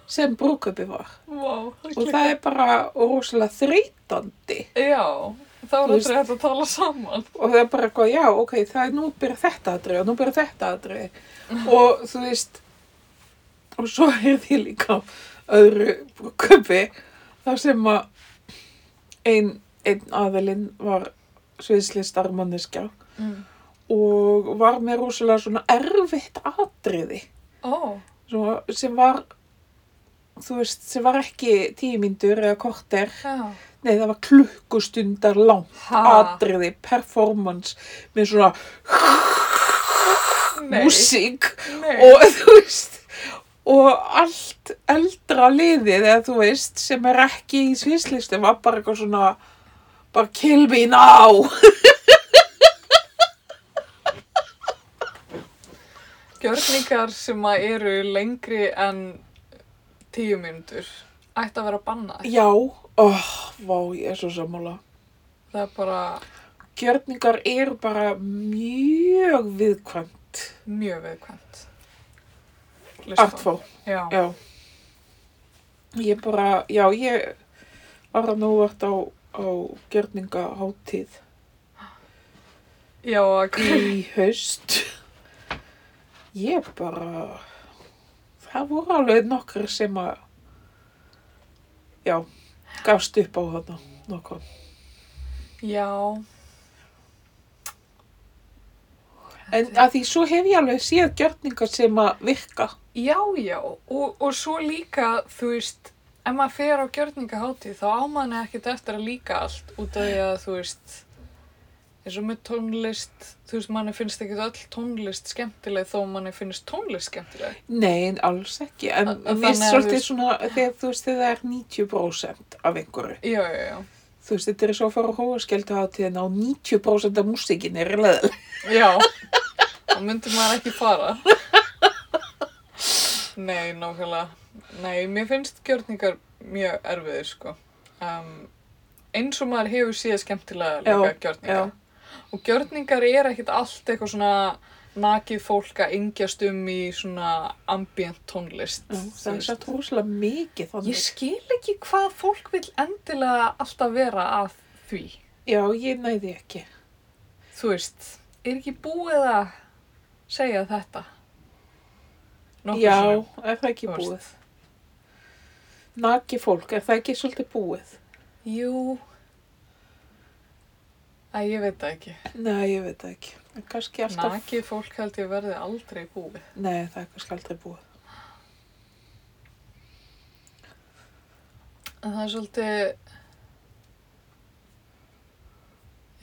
sem brúköpi var. Vá, Og það er bara rosalega þreytandi. Já, þá er aldrei hægt að tala saman. og það er bara eitthvað, já, ok, það er nú byrja þetta aðrið og nú byrja þetta aðrið og þú veist og svo er því líka öðru brúköpi þar sem að ein, ein aðilinn var sviðslistar manneskja Mm. Og var með rosalega svona erfitt atriði. Ó, svona, sem var þú veist, sem var ekki tíu mínútur eða korter, já. nei það var klukkustundar langt Ha, atriði, performance með svona músík og *laughs* þú veist og allt eldra liðið eða þú veist sem er ekki í sviðslistum var bara eitthvað svona bara kill me now *laughs* Gjörningar sem að eru lengri en tíu mínútur ætti að vera bannað. já, oh, vá, ég er svo sammála. Það er bara gjörningar eru bara mjög viðkvæmt. Mjög viðkvæmt. artfó, Já. já. Ég bara, já, ég var að nú vart á, á gjörningaháttíð Já, að í haust ég bara það voru alveg nokkur sem að já, gafst upp á þarna nokkur Já. en að því svo hef ég alveg séð gjörningar sem að virka Já, já, og, og svo líka, þú veist, ef maður fer á gjörningahátíð þá á manni ekkert eftir að líka allt út af því að, þú veist, eins og með tónlist, þú veist, manni finnst ekki öll tónlist skemmtileg þó manni finnst tónlist skemmtileg. nei, en alls ekki en við að svolítið þú- svona þegar þú veist það er 90% af einhverju Já, já, já. þú veist, þetta er svo að fara á hóaskjöldu hátíðina og 90% af músikin er leðileg Já, þá myndi maður ekki fara. Nei, nákvæmlega. Nei, mér finnst gjörningar mjög erfiðir, sko. Um, eins og maður hefur síða skemmtilega líka Já, gjörningar. Og gjörningar er ekkert allt eitthvað svona nakið fólk að yngjast um í svona ambient tónlist. Já, það er satt rosalega mikið þannig Ég skil ekki hvað fólk vil endilega alltaf vera að því. já, ég næði ekki Þú veist, er ekki búið að segja þetta? Nokkuð já, sinnum, er það ekki búið naki fólk, er það ekki svolítið búið Jú. Æ, ég veit það ekki. nei, ég veit það ekki En kannski alltaf, Nakið fólk held ég verði aldrei búið. nei, það er kannski aldrei búið En það er svolítið,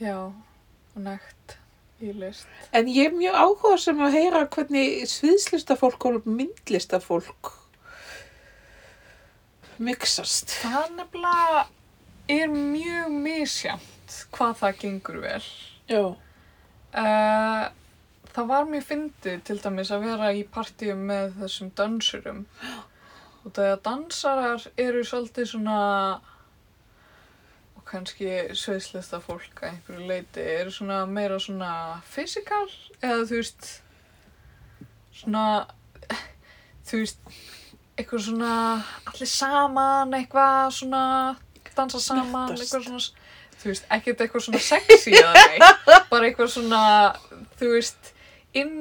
já, nekt í list. en ég er mjög áhuga sem að heyra hvernig sviðslistafólk og myndlistafólk mixast Það nefnilega er mjög misjant hvað það gengur vel. já, Uh, það var mjög fyndið til dæmis að vera í partíum með þessum dansurum. Og það að dansarar eru svolítið svona, og kannski sveislista fólk að einhverju leiti, eru svona meira svona fysikal, eða þú veist, svona, þú veist, eitthvað svona, allir saman, eitthvað svona, dansa saman, Snertast. eitthvað svona, þú veist, ekkert eitthvað svona sexy eða neitt, *laughs* bara eitthvað svona, þú veist, inn,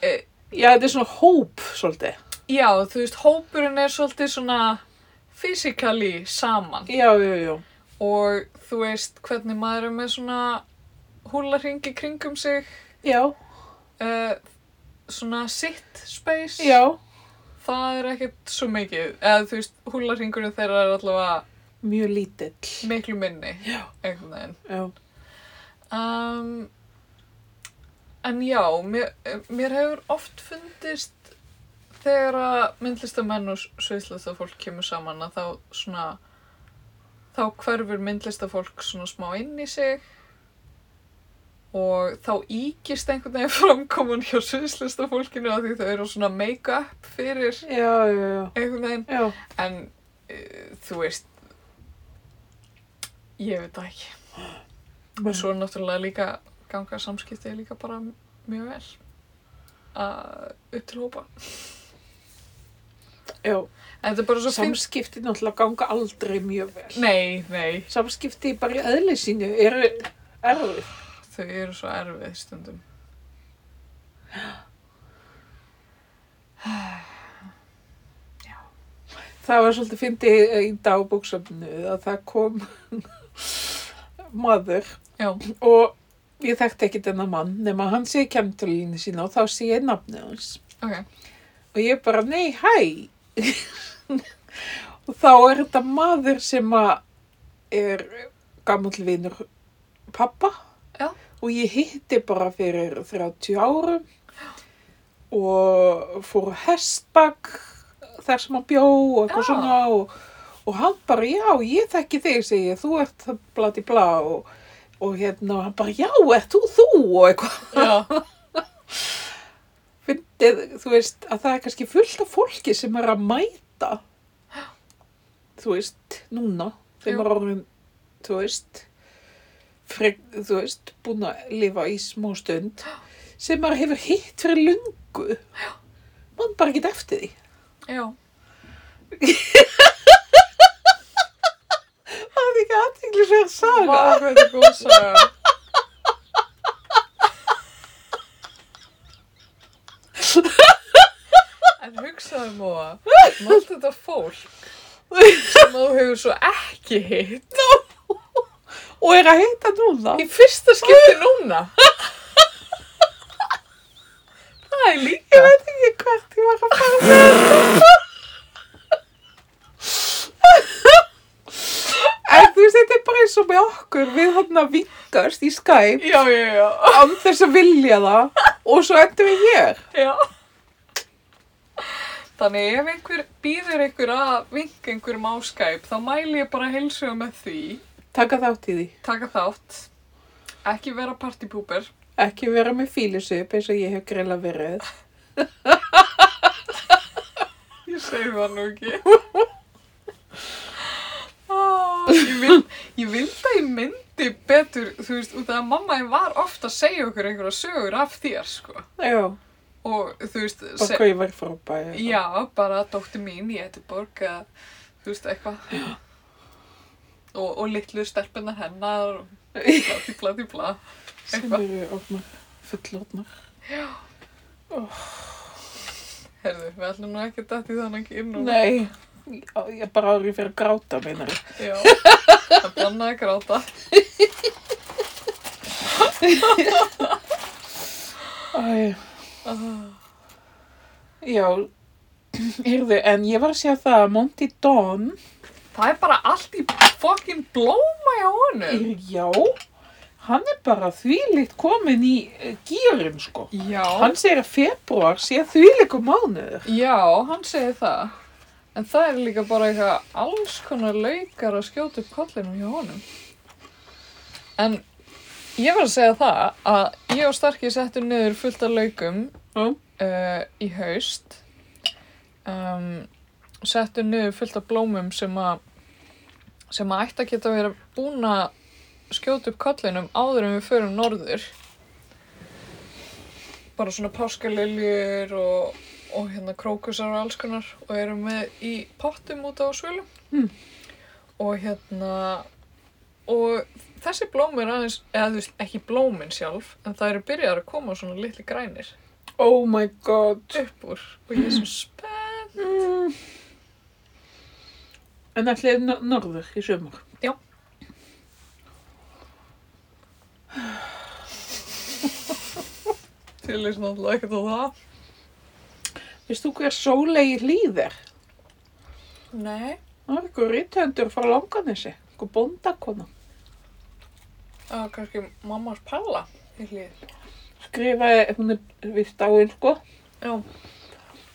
e, já, þetta er svona hóp svolítið. Já, þú veist, hópurinn er svolítið svona physically saman. Já, já, já, og þú veist hvernig maður er með svona húlarringi kringum sig, já, uh, svona sitt space, já. Það er ekkert svo mikið. Eða þú veist, húlarringurinn þeirra er allavega Mjög lítill. miklu minni. Einhvern veginn. Já. Um, en já, mér, mér hefur oft fundist þegar að myndlistamenn og sviðslistafólk kemur saman að þá svona þá hverfur myndlistafólk svona smá inn í sig og þá íkist einhvern veginn framkoman hjá sviðslistafólkinu að því þau eru svona make-up fyrir Já, já, já. einhvern veginn en uh, þú veist ég veit það ekki Og svo er náttúrulega líka ganga samskipti líka bara mjög vel að upp til hópa. Já. En þetta er bara svo fint. Samskipti náttúrulega ganga aldrei mjög vel. Nei, nei, Samskipti bara í eðli sínu eru erfið. þau eru svo erfið stundum. Það var svolítið fyndið í dagbóksöfnu að það kom maður Já, og ég þekkti ekki þennan mann nema hann sé kemtölinu sína og þá sé ég nafnið hans. ok. Og ég bara, nei, hæ. *laughs* og þá er þetta maður sem er gammal vinur pappa. Já. Og ég hitti bara fyrir 30 árum og fór hestbakk þar sem hann bjó og eitthvað svona og, og hann bara, já, ég þekki þig, segi ég, þú ert blati blá og, og hérna, hann bara, já, ert þú þú? og eitthvað. *laughs* Fyndið, þú veist, að það er kannski fullt af fólki sem er að mæta, þú veist, núna, þeim Jú. er orðin, þú veist, frek, þú veist, búin að lifa í smá stund, sem maður hefur hitt fyrir lungu, mann bara ekki eftir því. já. *laughs* ekki aðteglisverð saga. Vá, hvað þetta er góð saga. En hugsaðu móa, allt þetta fólk sem þú hefur svo ekki hitt Og er að hitta núna. í fyrsta skipti núna. Það er Ég líka. veit ekki hvert ég var að fara með þetta. En þú veist, þetta er bara eins og með okkur, við hann að vingast í Skype, Já, já, já. án þess að vilja það, og svo endum við hér. Já. Þannig ef einhver býður einhver að vinka einhverjum á Skype, þá mæli ég bara heilsuga með því, Taka þátt í því. taka þátt, ekki vera partypooper. Ekki vera með fílusup eins og ég hef greila verið. Ég segi það nú ekki. *laughs* Ah, ég, vil, ég vildi að ég myndi betur, þú veist, út af að mamma þín var ofta að segja okkur einhverja sögur af þér, sko. Já, Og þú veist, bara hvað ég var frábæð. já, bara dóttir mín í Ediborg, eða, þú veist, eitthvað. *gasps* Og, og litlu stelpunar hennar, og *laughs* bla, bla, bla. Sem eru orðnar, fullorðnar. Herðu, við ætlum nú ekki dætt í þannig inn og... Nei, ég bara árið fyrir að gráta, meinar. Já, það bannaði að gráta. Æ, já, heyrðu, en ég var að segja það að Monty Don, Það er bara allt í fokkin blóma hjá honum. já, hann er bara þvílitt komin í uh, gýrin, sko. Já, Hann segir að februar sé þvíliku mánuður. já, hann segir það. En það er líka bara eitthvað alls konar laukar að skjóta upp kollinum hjá honum. En ég var að segja það að ég og Starki settum niður fullt af laukum Já. uh, í haust. Um, settum niður fullt af blómum sem að sem að ætti að geta verið búin að skjóta upp kollinum áður en við förum norður. Bara svona páskaliljur og, og hérna krókusar og alls konar og erum með í pottum út á svölum. Mm. Og hérna, og þessi blóm er aðeins, eða þú veist, ekki blómin sjálf, en það eru byrjar að koma svona litli grænir Oh my god. upp úr og ég er svo spennt. Mm. En allir no norður í sömur. *laughs* Til þess náttúrulega ekkert á það. Veist þú hver sólegi hlýð er? Nei. Það er eitthvað rítöndur frá langanessi, eitthvað bóndakona. Það var kannski mammas palla í hlýð. Skrifaði, hún er vist áinn sko, Já.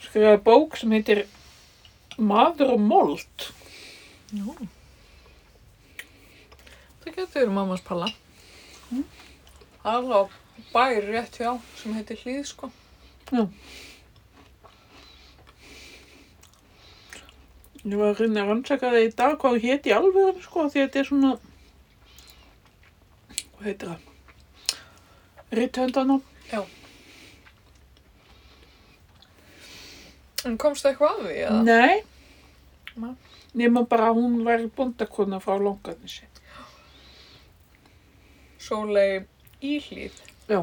skrifaði bók sem heitir Maður og mold. Já. Það getur verið mammas palla. Það er alveg bær rétt hjá sem heitir hlýð, sko. Ég var að reyna að rannsaka það í dag hvað það héti í alvegum sko, því þetta er svona, hvað heitir það? Rítöndanum. En komstu eitthvað að því, eða? Nei. Nei. Nefnum bara að hún væri bóndakona frá langanessi. Sólei í hlýð. Já.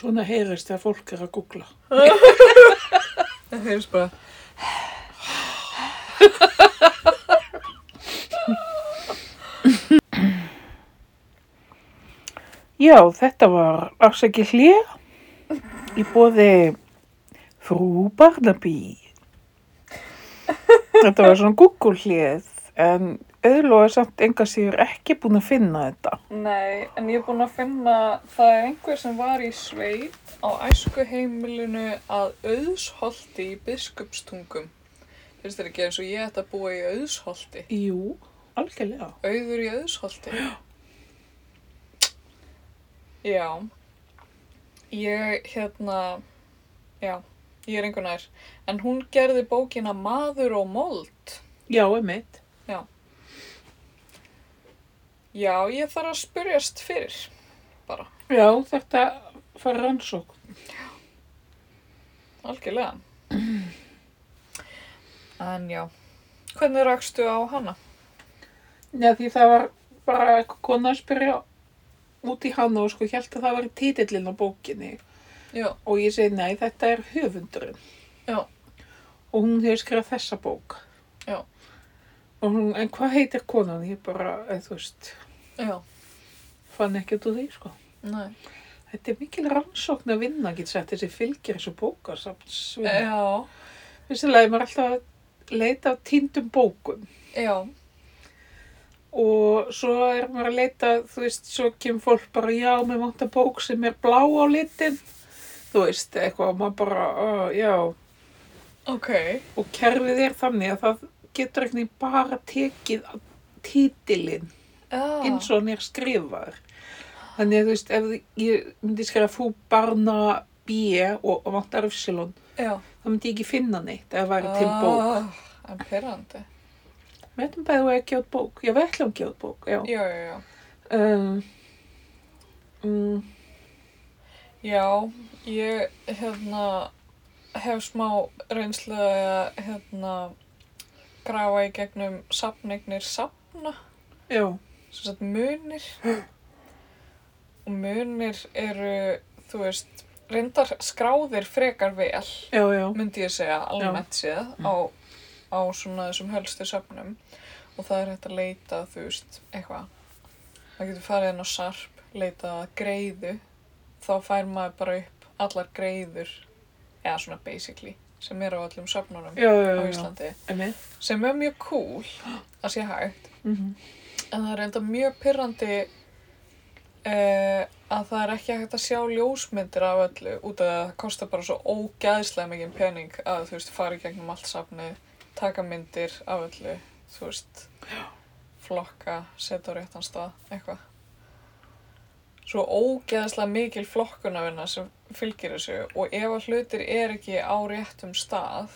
Svona heyrist þegar fólk er að googla. Það heyrðist bara. Já, þetta var afsæki hlið í bóði frú Barnaby. Þetta var svona Google hlið en auðvitað er samt enga síður ekki búin að finna þetta. Nei, en ég er búin að finna, það er einhver sem var í sveit á æskuheimilinu að auðsholti í biskupstungum. Finnst þér ekki eins og ég ætti að búa í auðsholti? Jú, algjörlega. Auður í auðsholti? Já. Já. Ég, hérna, já, ég er einhvern nær. En hún gerði bókina Maður og mold. Já, emitt. Já, ég þarf að spyrjast fyrir, bara, Já, þetta fara rannsók. algjörlega. En já, hvernig rakstu á hana? Já, því það var bara eitthvað kona að spyrja út í hana og sko held að það var títillinn á bókinni Já, og ég segi nei, þetta er höfundurinn. Já. Og hún hefur skrifað þessa bók. Já. Og hún, en hvað heitir konan? Ég bara, eða þú veist, já, fann ekki út úr því, sko. nei. Þetta er mikil rannsókn að vinna, get sett þessi fylgir þessu bókar samt svinn. Já, Fyrstilega er maður alltaf að leita á týndum bókum. Já, og svo er maður að leita, þú veist, svo kemur fólk bara, já, mér vantar bók sem er blá á litin, þú veist, eitthvað, maður bara, uh, já, ok, og kerfið er þannig að það getur ekki bara tekið títilinn já, eins og hann er skrifaður. Þannig að þú veist, ef ég myndi skrifa fú barna B og, og vantar já. þá myndi ég ekki finna neitt ef það væri til bók. Ah, En pyrrandi. Við ætlum bæði að gefa út bók. Já, við ætlum gefa út bók, já. Já, já, já. Um, um, Já, ég, hérna, hef smá reynslu að, hérna, grafa í gegnum safnignir safna, já, sem sagt munir. Og munir eru, þú veist, reyndar skráðir frekar vel, já, já, myndi ég segja, almennt séð, á, á svona þessum helstu söfnum. Og það er hægt að leita, þú veist, eitthvað. Það getur farið inn á sarp, leita greiðu, þá fær maður bara upp allar greiður, eða svona basically, sem eru á öllum söfnunum já, já, á já, já. Íslandi. Einmitt. Sem er mjög cool að sé hægt, Mhm. En það er enda mjög pyrrandi uh, að það er ekki hægt að sjá ljósmyndir af öllu út af að það kostar bara svo ógæðslega mikið pening að þú veist fara í gegnum allt safnið, taka myndir af öllu, þú veist flokka, setja á réttan stað, eitthvað. Svo ógeðslega mikil flokkunarvinna sem fylgir þessu og ef að hlutir er ekki á réttum stað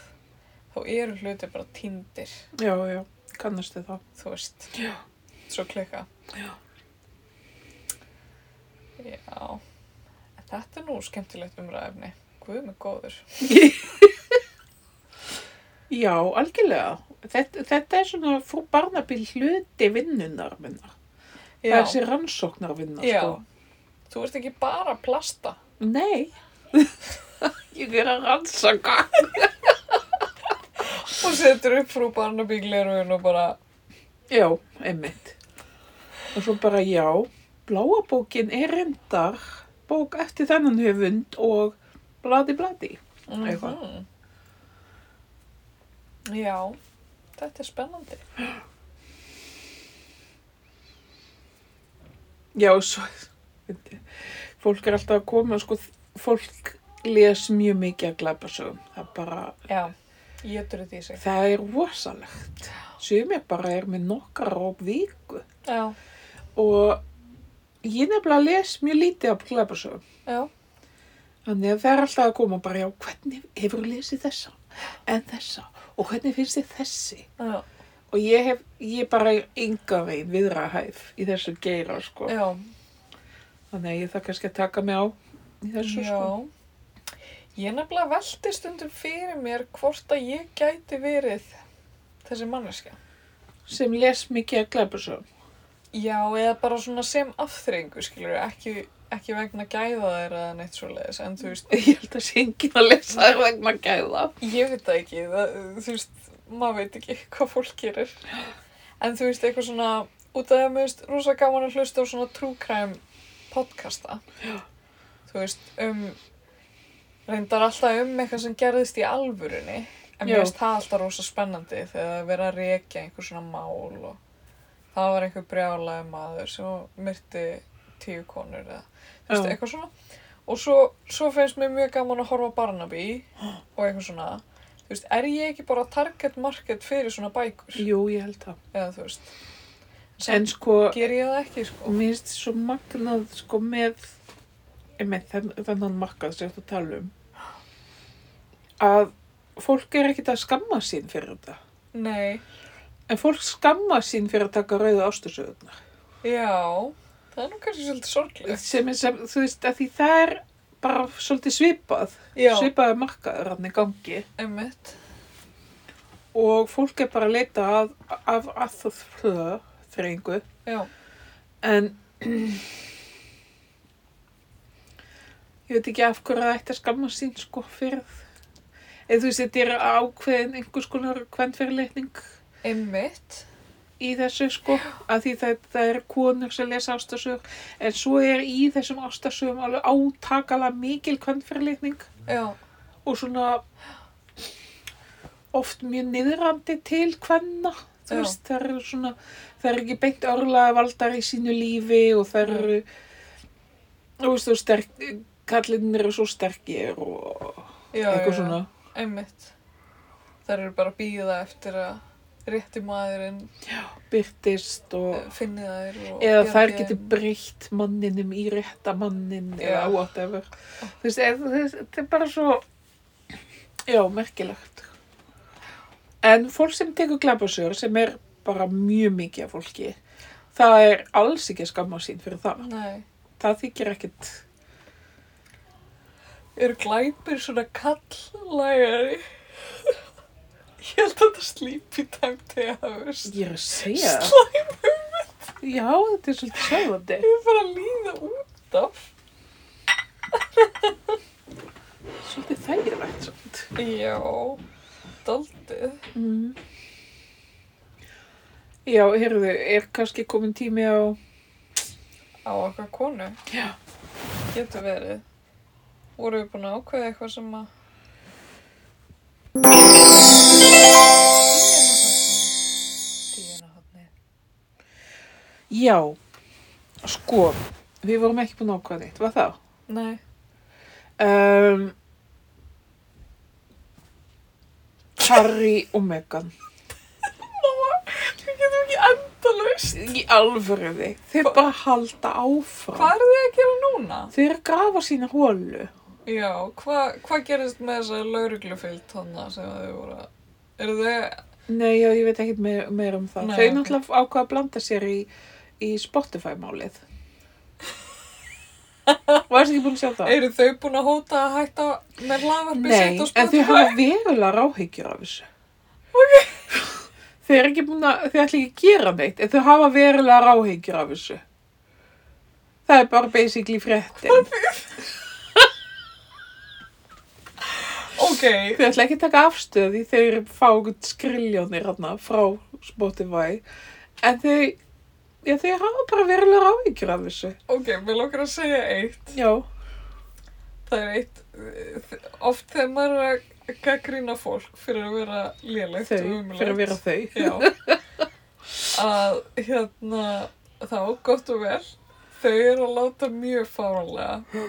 þá eru hlutir bara týndir, Já, já, kannastu það. þú veist. Já. Svo klika. Já. Já. Þetta er nú skemmtilegt umræðefni. Guð með góður. *laughs* Já, algjörlega. Þetta, þetta er svona frú Barnaby hluti vinnunar minna. Það er þessi rannsóknar vinna, Já. sko. Þú ert ekki bara plasta. Nei. *laughs* ég er að rannsaka. *laughs* Og setur upp frú Barnaby glerun og bara, Já, einmitt. Og svo bara já, bláa bókin er reyndar bók eftir þennan höfund og bladi bladi. Eitthvað. mhm. Já, þetta er spennandi. Já, svo, fólk er alltaf að koma, sko, fólk les mjög mikið að glæpasögum. Það bara, Já, það er rosalegt. Sumir bara er með nokkar á viku Já, og ég nefnilega les mjög lítið af glæpasögum. já, Þannig að það er alltaf að koma bara, já, hvernig hefur þú lesið þessa, en þessa, og hvernig finnst þið þessi? já, Og ég hef, ég bara enga veginn viðrahæf í þessu geira, sko. já. Þannig að ég þarf kannski að taka mig á í þessu, sko. Já, ég nefnilega veldi stundum fyrir mér hvort að ég gæti verið þessi manneska. Sem les mikið að glæpasögum. Já, eða bara svona sem afþrengu, skilur, ekki, ekki vegna gæða þeirra eða neitt svoleiðis, en þú veist, Ég held að sé enginn að lesa þær vegna gæða. ég veit það ekki, það, þú veist, maður veit ekki hvað fólk gerir. En þú veist, eitthvað svona, út af það mér veist, rosa gaman að hlusta á svona true crime podcasta. Já. Þú veist, um, reyndar alltaf um eitthvað sem gerðist í alvörunni, en mér veist það alltaf rosa spennandi þegar það er verið að rekja einhver svona mál og það var einhver brjálaði maður sem myrti tíu konur eða, þú veist, eitthvað svona. Og svo, svo finnst mér mjög gaman að horfa Barnaby og eitthvað svona, þú veist, er ég ekki bara target market fyrir svona bækur? Jú, ég held það. Eða þú veist, En sko, ger ég það ekki, sko? mér finnst svo magnað, sko, með, með þenn, þennan markað sem þetta tala um, að fólk er ekkert að skamma sín fyrir þetta. Nei, En fólk skamma sín fyrir að taka rauðu ástusöðunar. já, það er nú kannski svolítið sorglegt. Sem sem, þú veist, að því það er bara svolítið svipað. Já, Svipaði markaður hann í gangi. emmitt. Og fólk er bara að leita að, af að það þreyingu. Já, En ég veit ekki af hverju það ætti að skamma sín sko fyrir eða þú veist þetta er ákveðin einhvers konar kvendfyrirleitning emmitt. í þessu sko að því það, það er konur sem lesa ástasögur en svo er í þessum ástasögum alveg átakalega mikil kvendfyrirleitning Já, og svona oft mjög niðrandi til kvenna þú Já. veist, það eru svona það eru ekki beint örlega valdar í sínu lífi og það eru þú veist, þú sterk kallinir eru svo sterkir og já, eitthvað já, svona emmitt. Það eru bara býða eftir að rétti maðurinn byrtist og eh, finni þær og eða þær þeim. breytt manninum í rétta mannin eða Já. whatever þú veist, eða, þú veist, þetta er bara svo já, merkilegt en fólk sem tekur glæpasögur sem er bara mjög mikið af fólki það er alls ekki að skamma sín fyrir það Nei, það þykir ekkit eru glæpir svona kallægari? Ég held að þetta slípi tæmt þegar það veist. ég er að segja það. Slæm, já, þetta er svolítið sjáðandi ég er bara að líða út af. svolítið þægilegt svolítið Já, daldið. mm. já, heyrðu, er kannski komin tími á Á okkar konu. Já. Getur verið. Voru við búin að ákveða eitthvað sem að... Já, sko, við vorum ekki búin ákvæða neitt, var það? Nei. Um, Harry og Meghan, Við getum ekki endalaust. í alvöruði, þeir bara halda áfram. Hvað eru þið að gera núna? Þeir að grafa sína hólu. Já, hvað hva gerist með þessa lauruglufyllt hana sem þau voru að... Eru þau... Nei, já, ég veit ekkert meir, meir um það. Nei, Þau ok. náttúrulega ákvaða að blanda sér í, í Spotify-málið. *laughs* Varst ekki búin að sjá það? Eru þau búin að hóta að hætta með Nei, sitt á en þau Spotify? hafa verulega ráhyggjur af þessu. Okay. *laughs* Þau er ekki búin að, þau ætla ekki að gera neitt, en þau hafa verulega ráhyggjur af þessu. Það er bara basically fréttin. Ok, Þau ætla ekki að taka afstöð því þau eru fá skriljónir hérna frá Spotify. En þau, já þau hafa bara verulega áhyggjur af þessu. ok, við lókar að segja eitt. Já, Það er eitt, oft þegar maður er að gaggrýna fólk fyrir að vera lélegt þau, og umulegt. fyrir að vera þau. Já. *laughs* Að hérna, þá, gott og vel, þau eru að láta mjög fáranlega.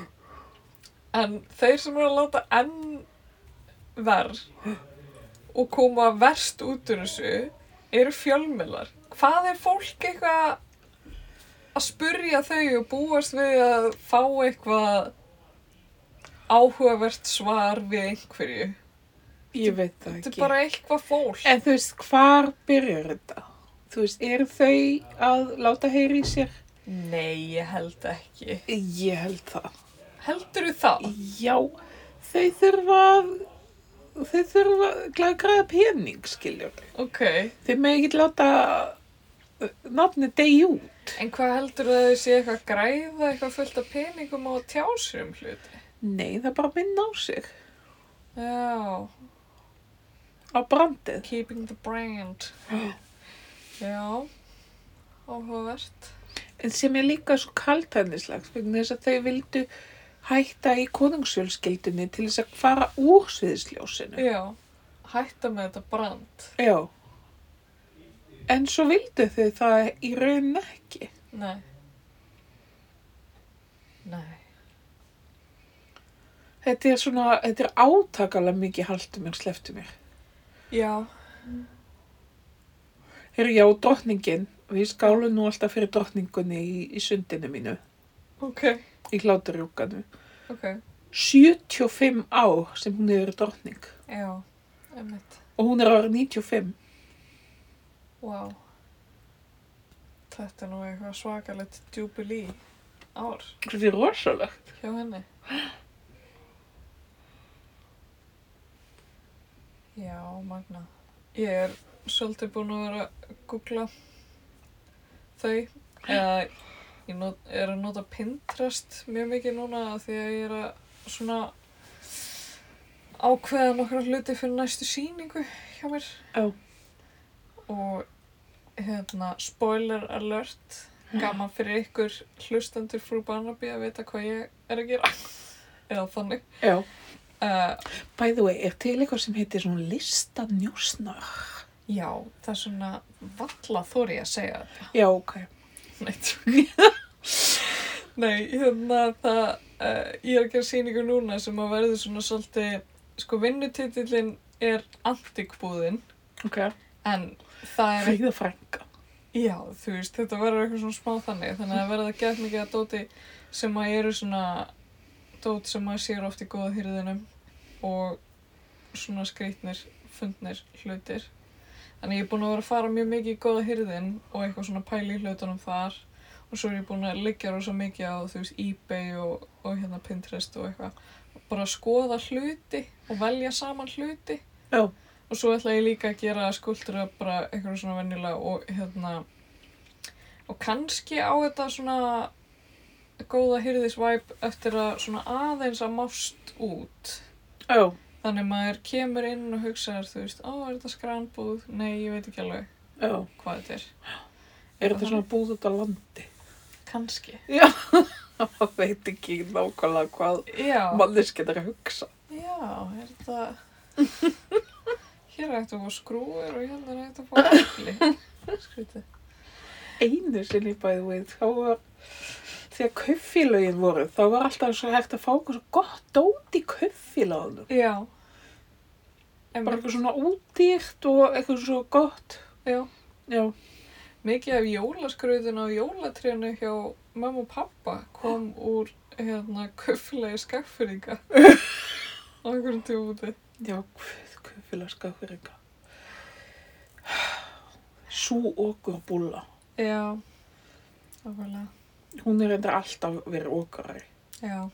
En þeir sem eru að láta enn verð og koma verst út úr þessu eru fjölmiðlar. Hvað er fólk eitthvað að spurja þau og búast við að fá eitthvað áhugavert svar við einhverju? Ég veit það Þetta ekki. er bara eitthvað fólk. En þú veist, hvar byrjar þetta? Þú veist, eru þau að láta heyri í sér? Nei, ég held ekki. Ég held það. Heldur þú það? Já, þau þurfa að, þau þurfa að græða pening, skiljur. Ok. Þau með ekki láta uh, nafni degi út. En hvað heldur þú að þau sé eitthvað að græða eitthvað fullt af peningum á að tjá sig um hluti? Nei, það er bara minna á sig. Já, Á brandið. keeping the brand. *gasps* Já, áhugavert. En sem er líka svo kaltæðnislags, vegna þess að þau vildu hætta í konungsjölskyldunni til þess að fara úr sviðisljósinu. Já, hætta með þetta brand. Já. En svo vildu þau það í raunin ekki. Nei. Nei. Þetta er svona, þetta er átakalega mikið haltu mér, sleftu mér. Já, Herru, já, drottningin, við skálum nú alltaf fyrir drottningunni í, í sundinu mínu, ok, í hláturjúkanu. ok. 75 ár sem hún hefur verið drottning Já, einmitt. og hún er árið 95. Vá. Þetta er nú eitthvað svakalegt jubilee ár Þetta er rosalegt. hjá henni. Já, magna. Ég er svolítið búin að vera að googla þau. Eða ég not, er að nota Pinterest mjög mikið núna því að ég er að svona ákveða nokkra hluti fyrir næstu sýningu hjá mér. Já. Og hérna, spoiler alert, gaman fyrir ykkur hlustendur frú Barnaby að vita hvað ég er að gera. *laughs* Eða þannig. Já. Uh, By the way, er til eitthvað sem heitir svona listanjósnar? já, það er svona valla þóri að segja þetta. Já, ok. Neitt. *laughs* Nei, hérna það, uh, ég er að gera sýningu núna sem að verður svona svolítið, sko vinnutitillin er antikbúðin, Ok. en það er Fríða frænka. Já, þú veist, þetta verður eitthvað svona smá þannig, þannig að verða gett mikið að dóti sem að eru svona dót sem að sér oft í góða hýrðinum og svona skrýtnir, fundnir hlutir. Þannig ég er búin að vera að fara mjög mikið í góða hýrðin og eitthvað svona pæli í hlutunum þar og svo er ég búin að liggja rosa mikið á, þú veist, eBay og, og hérna Pinterest og eitthvað. Bara að skoða hluti og velja saman hluti. Já. Og svo ætla ég líka að gera skuldur bara eitthvað svona venjulega og hérna og kannski á þetta svona góða hyrðisvæp eftir að svona aðeins að mást út. Já. Þannig maður kemur inn og hugsaður, þú veist, á, er þetta skránbúð? Nei, ég veit ekki alveg Já. hvað þetta er. Er þetta svona búð út á landi? Kannski. Það *laughs* veit ekki nákvæmlega hvað Já, manneskinn er að hugsa. já, er þetta... *laughs* Hér er hægt að fá skrúir og hérna er hægt að fá efli. *laughs* Skrítið. Einu sinni bæði veit, þá var, þegar kauffélögin voru, þá var alltaf svo hægt að fá eitthvað svo gott dót í kauffélögunum. Já. Bara Einmitt. eitthvað svona útýrt og eitthvað svo gott. Já. Já. Mikið af jólaskrauðin á jólatrénu hjá mamma og pappa kom úr hérna köffilegi skagfyrringa á einhverjum tímúti. Já, hvað kauffélagska fyrir eitthvað. Sú okkur búla. Já, okkurlega. Hún er endur alltaf verið okkari. Já,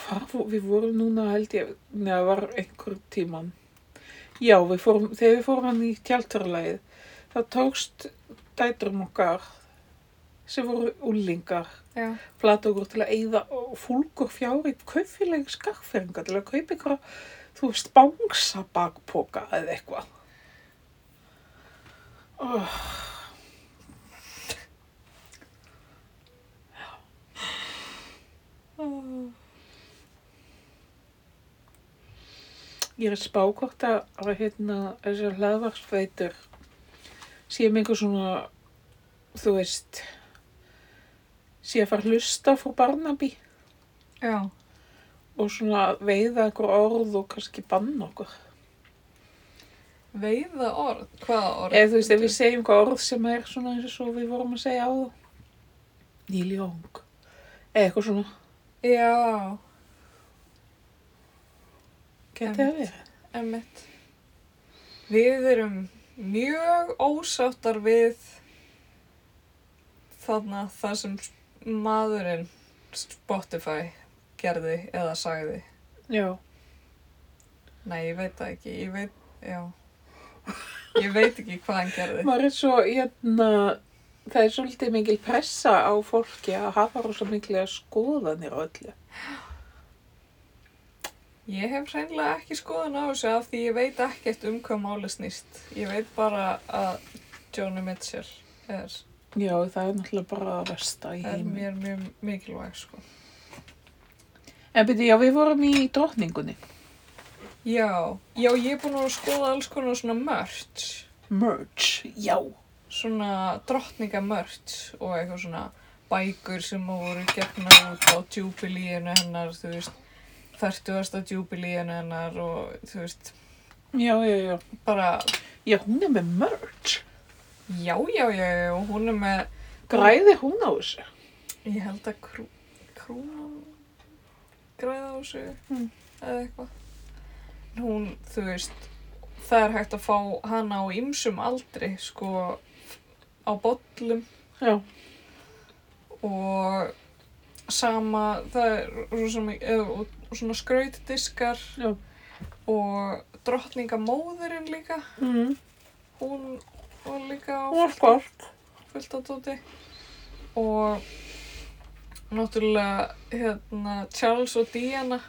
Hvar fó- við vorum núna held ég, neða var einhver tíman. Já, við fórum, þegar við fórum hann í tjálturlegið, þá tókst dæturum okkar sem voru úlingar Já. flata okkur til að eyða fúlgur fjári kaupfélagi skakferinga til að kaupa ykkur þú veist, bangsa bakpoka eða eitthvað. Oh. Ég er að spá hvort að, hérna, þessar hlaðvarsveitur séum einhver svona, þú veist, sé að fara að hlusta frá Barnaby Já. og svona veiða einhver orð og kannski banna okkur. Veiða orð? Hvaða orð? Eða þú veist, ef við segjum hvað orð sem er svona eins og svo við vorum að segja á það. Nýljóng. Eða eitthvað svona, Já, geti Einmitt. verið. emmitt. Við erum mjög ósáttar við þarna það sem maðurinn Spotify gerði eða sagði. Já, Nei, ég veit það ekki. Ég veit, já. Ég veit ekki hvað hann gerði. maður er svo, hérna, það er svolítið mikil pressa á fólki að hafa rosa mikil skoðanir á öllu. Ég hef hreinlega ekki skoðan á þessu af því ég veit ekkert um hvað máli snýst. Ég veit bara að Joni Mitchell er, Já, það er náttúrulega bara að versta í er heimi. mér mjög mikilvæg, sko. En byrju, já, við vorum í drottningunni. Já, já, ég er búin að skoða alls konar svona merch, Merch, já. svona drottninga merch og eitthvað svona bækur sem voru gefnar út á djúbilíinu hennar, þú veist, 40. djúbilíinu hennar og þú veist, Já, já, já. bara, Já, hún er með merch. já, já, já, já, hún er með, Græði hún á þessu? ég held að krú, krúnan græða á þessu Mm. eða eitthvað. Hún, þú veist, það er hægt að fá hana á ymsum aldri, sko, á bollum Já. og sama, það er rosa mikið, eða- og og svona skrautdiskar Já. og drottningamóðurinn líka, Mm. hún var líka á var skort. fullt á tóti og náttúrulega hérna Charles og Diana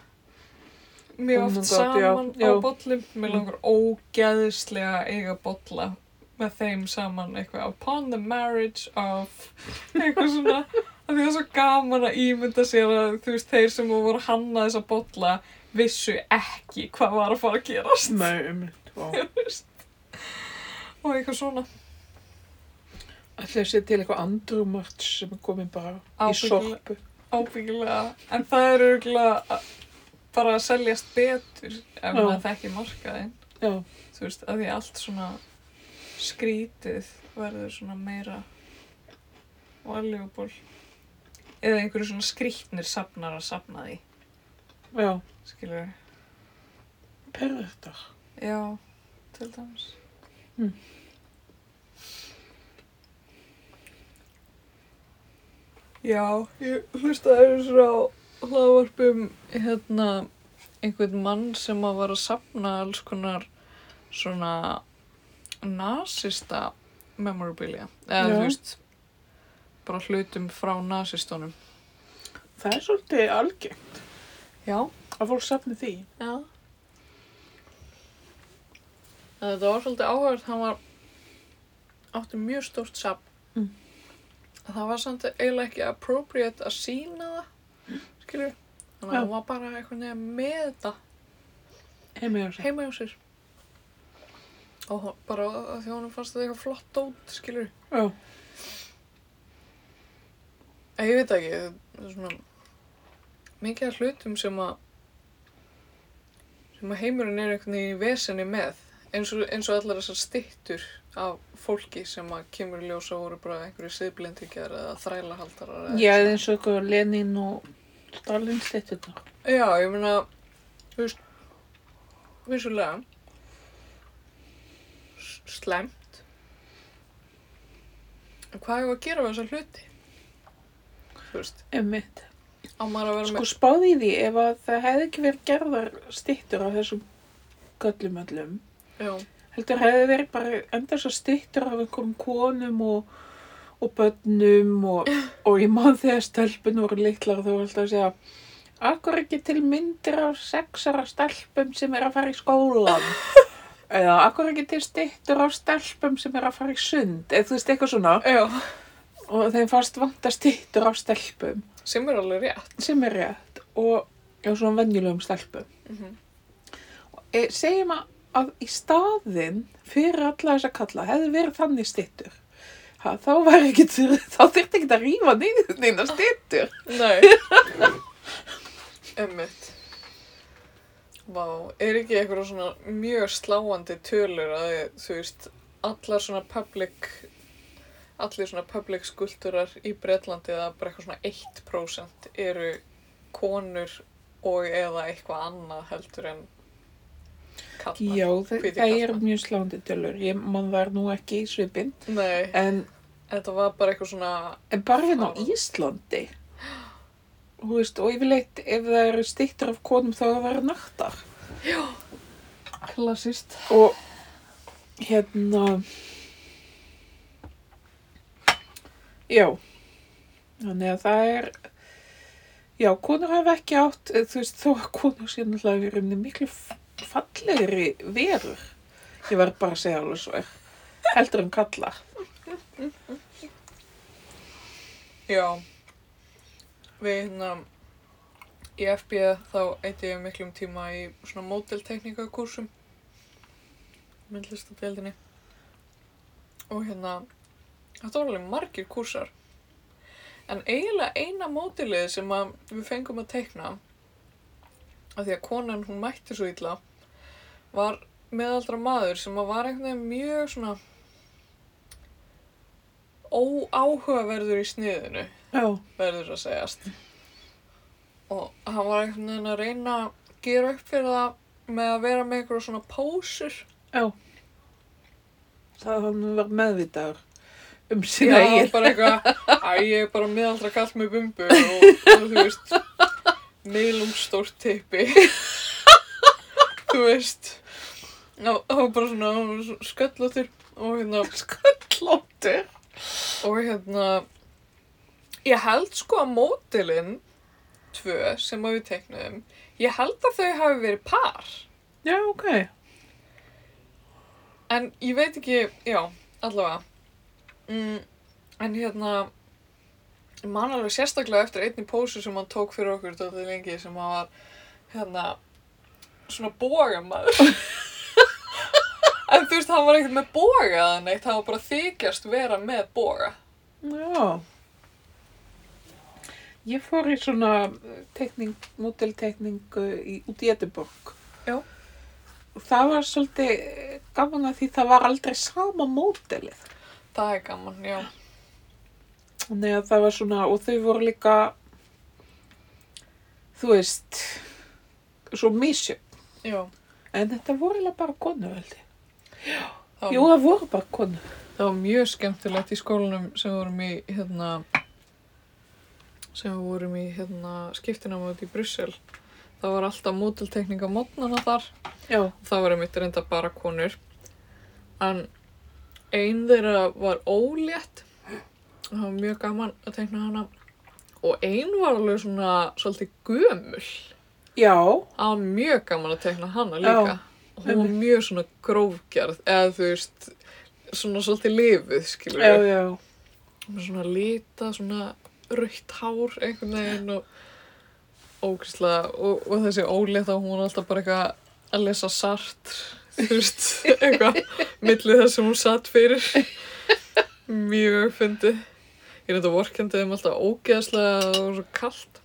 mjög oft saman já, á já. bollum mér langar ógeðslega að eiga bolla með þeim saman eitthvað upon the marriage of eitthvað svona *laughs* það er svo gaman að ímynda sér að þú veist þeir sem voru að hanna þessa bolla vissu ekki hvað var að fara að gerast. Nei, um mitt. *laughs* og eitthvað svona. Að sé til eitthvað andrumart sem er komin bara í Ábyggilega. sorpu. ábyggilega. En það er örgulega bara að seljast betur ef maður þekki markaðinn. Já, þú veist, að því allt svona skrítið verður svona meira valuable eða einhverju svona skrítnir safnar að safna því já. skilur Pervertar. já, til dæmis Mm. Já, ég hlustaði þessu á hlaðvarpum hérna einhvern mann sem að var að safna alls konar svona nasista memorabilia eða Já. þú veist bara hlutum frá nasistunum Það er svolítið algengt Já, að fólk safni því. já Þetta var svolítið áhverð hann var átti mjög stórt safn Mm. það var samt eiginlega ekki appropriate að sína það skilur þannig að hann var bara eitthvað nefn með þetta Heimi á sig. heima hjá sér og bara að því honum fannst þetta eitthvað flott dót skilur Já. Ég veit ekki það er svona mikið af hlutum sem að sem að heimurinn er einhvern veginn í vesenni með eins og, eins og allar þessar styttur af fólki sem að kemur í ljós og voru bara einhverju siðblendingjar eða þrælahaldarar eða Já, eins og eitthvað Lenin og Stalin stittunar. Já, ég meina, þú veist, vissulega, s- slæmt. En hvað hefur að gera við þessa hluti? Þú veist, Emmitt. á að Sko spáði í því ef að það hefði ekki verið gerðar stittur af þessum göllum öllum. með, já, Heldur hefði verið bara enda svo stittur af einhverjum konum og, og börnum og, *laughs* og ég man þegar stelpun voru litlar var alltaf að segja Akkur ekki til myndir af sexara stelpum sem er að fara í skólan *laughs* eða akkur ekki til stittur af stelpum sem er að fara í sund eða þú veist eitthvað svona Já. Og þeim fannst vanta stittur af stelpum Sem er alveg rétt. sem er rétt og já, svona venjulegum stelpum Mm e, segjum að, að í staðinn fyrir alla þessa kalla hefði verið þannig stittur ha, þá var ekki *laughs* þá þyrfti ekki að niður neina stittur Nei. *laughs* Emmitt. Vá, er ekki eitthvað svona mjög sláandi tölur að þú veist, allar svona public, allir svona public skuldurar í Breitlandi eða bara eitthvað svona 1% eru konur og eða eitthvað annað heldur en kallar. já, hvítir það er mjög slándi tölur ég man það nú ekki í svipinn Nei, en, þetta var bara eitthvað svona, en bara hérna á Já. Íslandi þú veist, og yfirleitt ef það eru stittur af konum þá er það eru naktar klassist. og hérna já. Þannig að það er já, konur hafa ekki átt eh, þú veist, þó að konur sé náttúrulega verið um miklu f- fallegri verur. Ég verð bara að segja alveg svo heldur en kallar Já, við hérna í FB þá eitti ég miklum tíma í svona móteltekníkakursum myndlistadeildinni og hérna þetta var alveg margir kursar en eiginlega eina mótilið sem að við fengum að teikna af því að konan hún mætti svo illa var meðaldra maður sem að var einhvern veginn mjög svona óáhugaverður í sniðinu já, verður að segjast. Og hann var einhvern veginn að reyna að gera upp fyrir það með að vera með einhverja svona pósur já. Það hann var meðvitaður um Já, sína eigin. Bara eitthvað, æ, ég er bara miðaldra kall með bumbu og, og þú veist, miðlungstórt tippi, *laughs* þú veist, og það var bara svona, sköllóttur og hérna, *laughs* sköllóttur? og hérna, ég held sko að mótilinn tvö sem að við teiknuðum, ég held að þau hafi verið par, já, ok. En ég veit ekki, já, allavega, mm, en hérna, ég man alveg sérstaklega eftir einni pósu sem hann tók fyrir okkur dálítið lengi sem hann var, hérna, svona bógamaður. *laughs* en þú veist, hann var ekkert með bóga eða neitt, hann var bara þykjast vera með bóga. Já. Ég fór í svona tekning, móteltekningu í, út í Edinborg. Já. Og það var svolítið gaman að því það var aldrei sama mótelið. Það er gaman, já. Þannig að það var svona, og þau voru líka, þú veist, svo misjöfn. Já. En þetta voru eiginlega bara konur, held ég. Það var, Jú, það voru bara konur. það var mjög skemmtilegt í skólanum sem vorum í, hérna, sem vorum í, hérna, skiptinamöð í Brussel. Það var alltaf mótiltekning á mótnana þar. Já. Það var einmitt reynda bara konur. En ein þeirra var ólétt. Það var mjög gaman að tekna hana. Og ein var alveg svona svolítið gömul. Já, Það var mjög gaman að tekna hana líka. og hún var mjög svona grófgerð. Eða þú veist, svona svolítið lifuð, skilur já, já. svona lita, svona rautt hár einhvern veginn og ógríslega og, og þessi ólétta hún var alltaf bara eitthvað að lesa sart þú veist, eitthvað millið þess sem hún satt fyrir mjög fyndið ég þetta vorkendið um alltaf ógeðslega að það svo kallt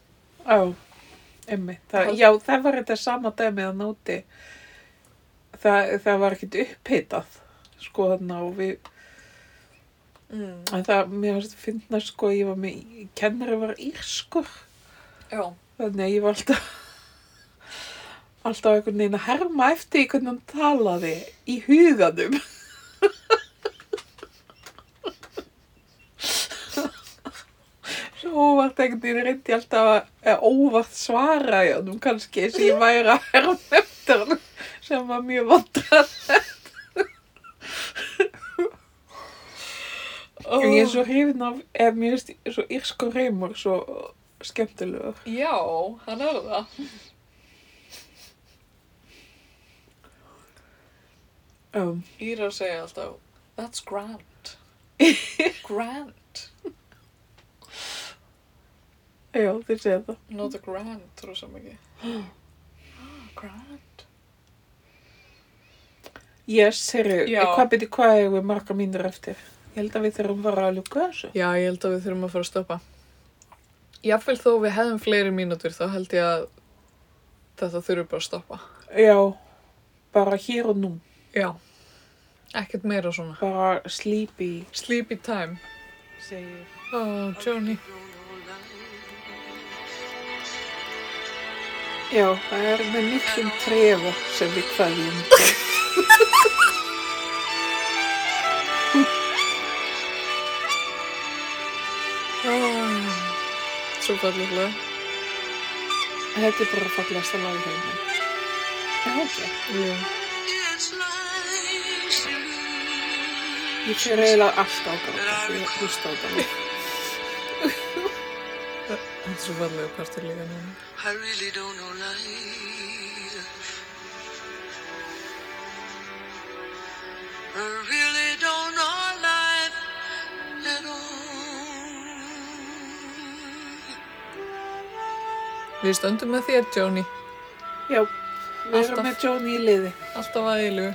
emmi. Það, já, það var þetta sama dæmið að nóti. Það, það var ekkert upphitað, sko, þarna og við, mm. en það, mér finnst finna, sko, ég var með, kennari var írskur, já, þannig að ég var alltaf, alltaf einhvern veginn að herma eftir hvernig hann talaði í huganum. Svo óvart einhvern veginn reyndi ég alltaf að, óvart svara í honum kannski sem ég væri að herma eftir hann sem var mjög vandrað. oh, Ég er svo hrifin af, ef mér finnst svo írsku reymur svo skemmtilegur. Já, hann er það. Um, Írar segja alltaf, that's grand. *laughs* grand. já, þið segja það. Nota grand, rosa mikið. Ah, *gasps* grand. Yes, herru, hvað byrju, hvað er við marga mínir eftir? Ég held að við þurfum bara að ljúka þessu. Já, ég held að við þurfum að fara að stoppa. Jáfnvel þó við hefðum fleiri mínútur, þá held ég að þetta þurfum bara að stoppa. Já, bara hér og nú. Já, ekkert meira svona. Bara sleepy, Sleepy time. segir. Oh, Johnny. Já, það er með miklum trefa sem við kvæðjum. Svo fallega. Þetta er bara fallegasta lag í heiminn. Já, ok. Já. Ég fyrir eiginlega alltaf á gráta því að hlusta á þetta. Þetta er svo fallega partur líka núna. I really don't know life. I really don't know life at all. Við stöndum með þér, Johnny. Já, við Alltaf. erum með Johnny í liði. Alltaf að eilu.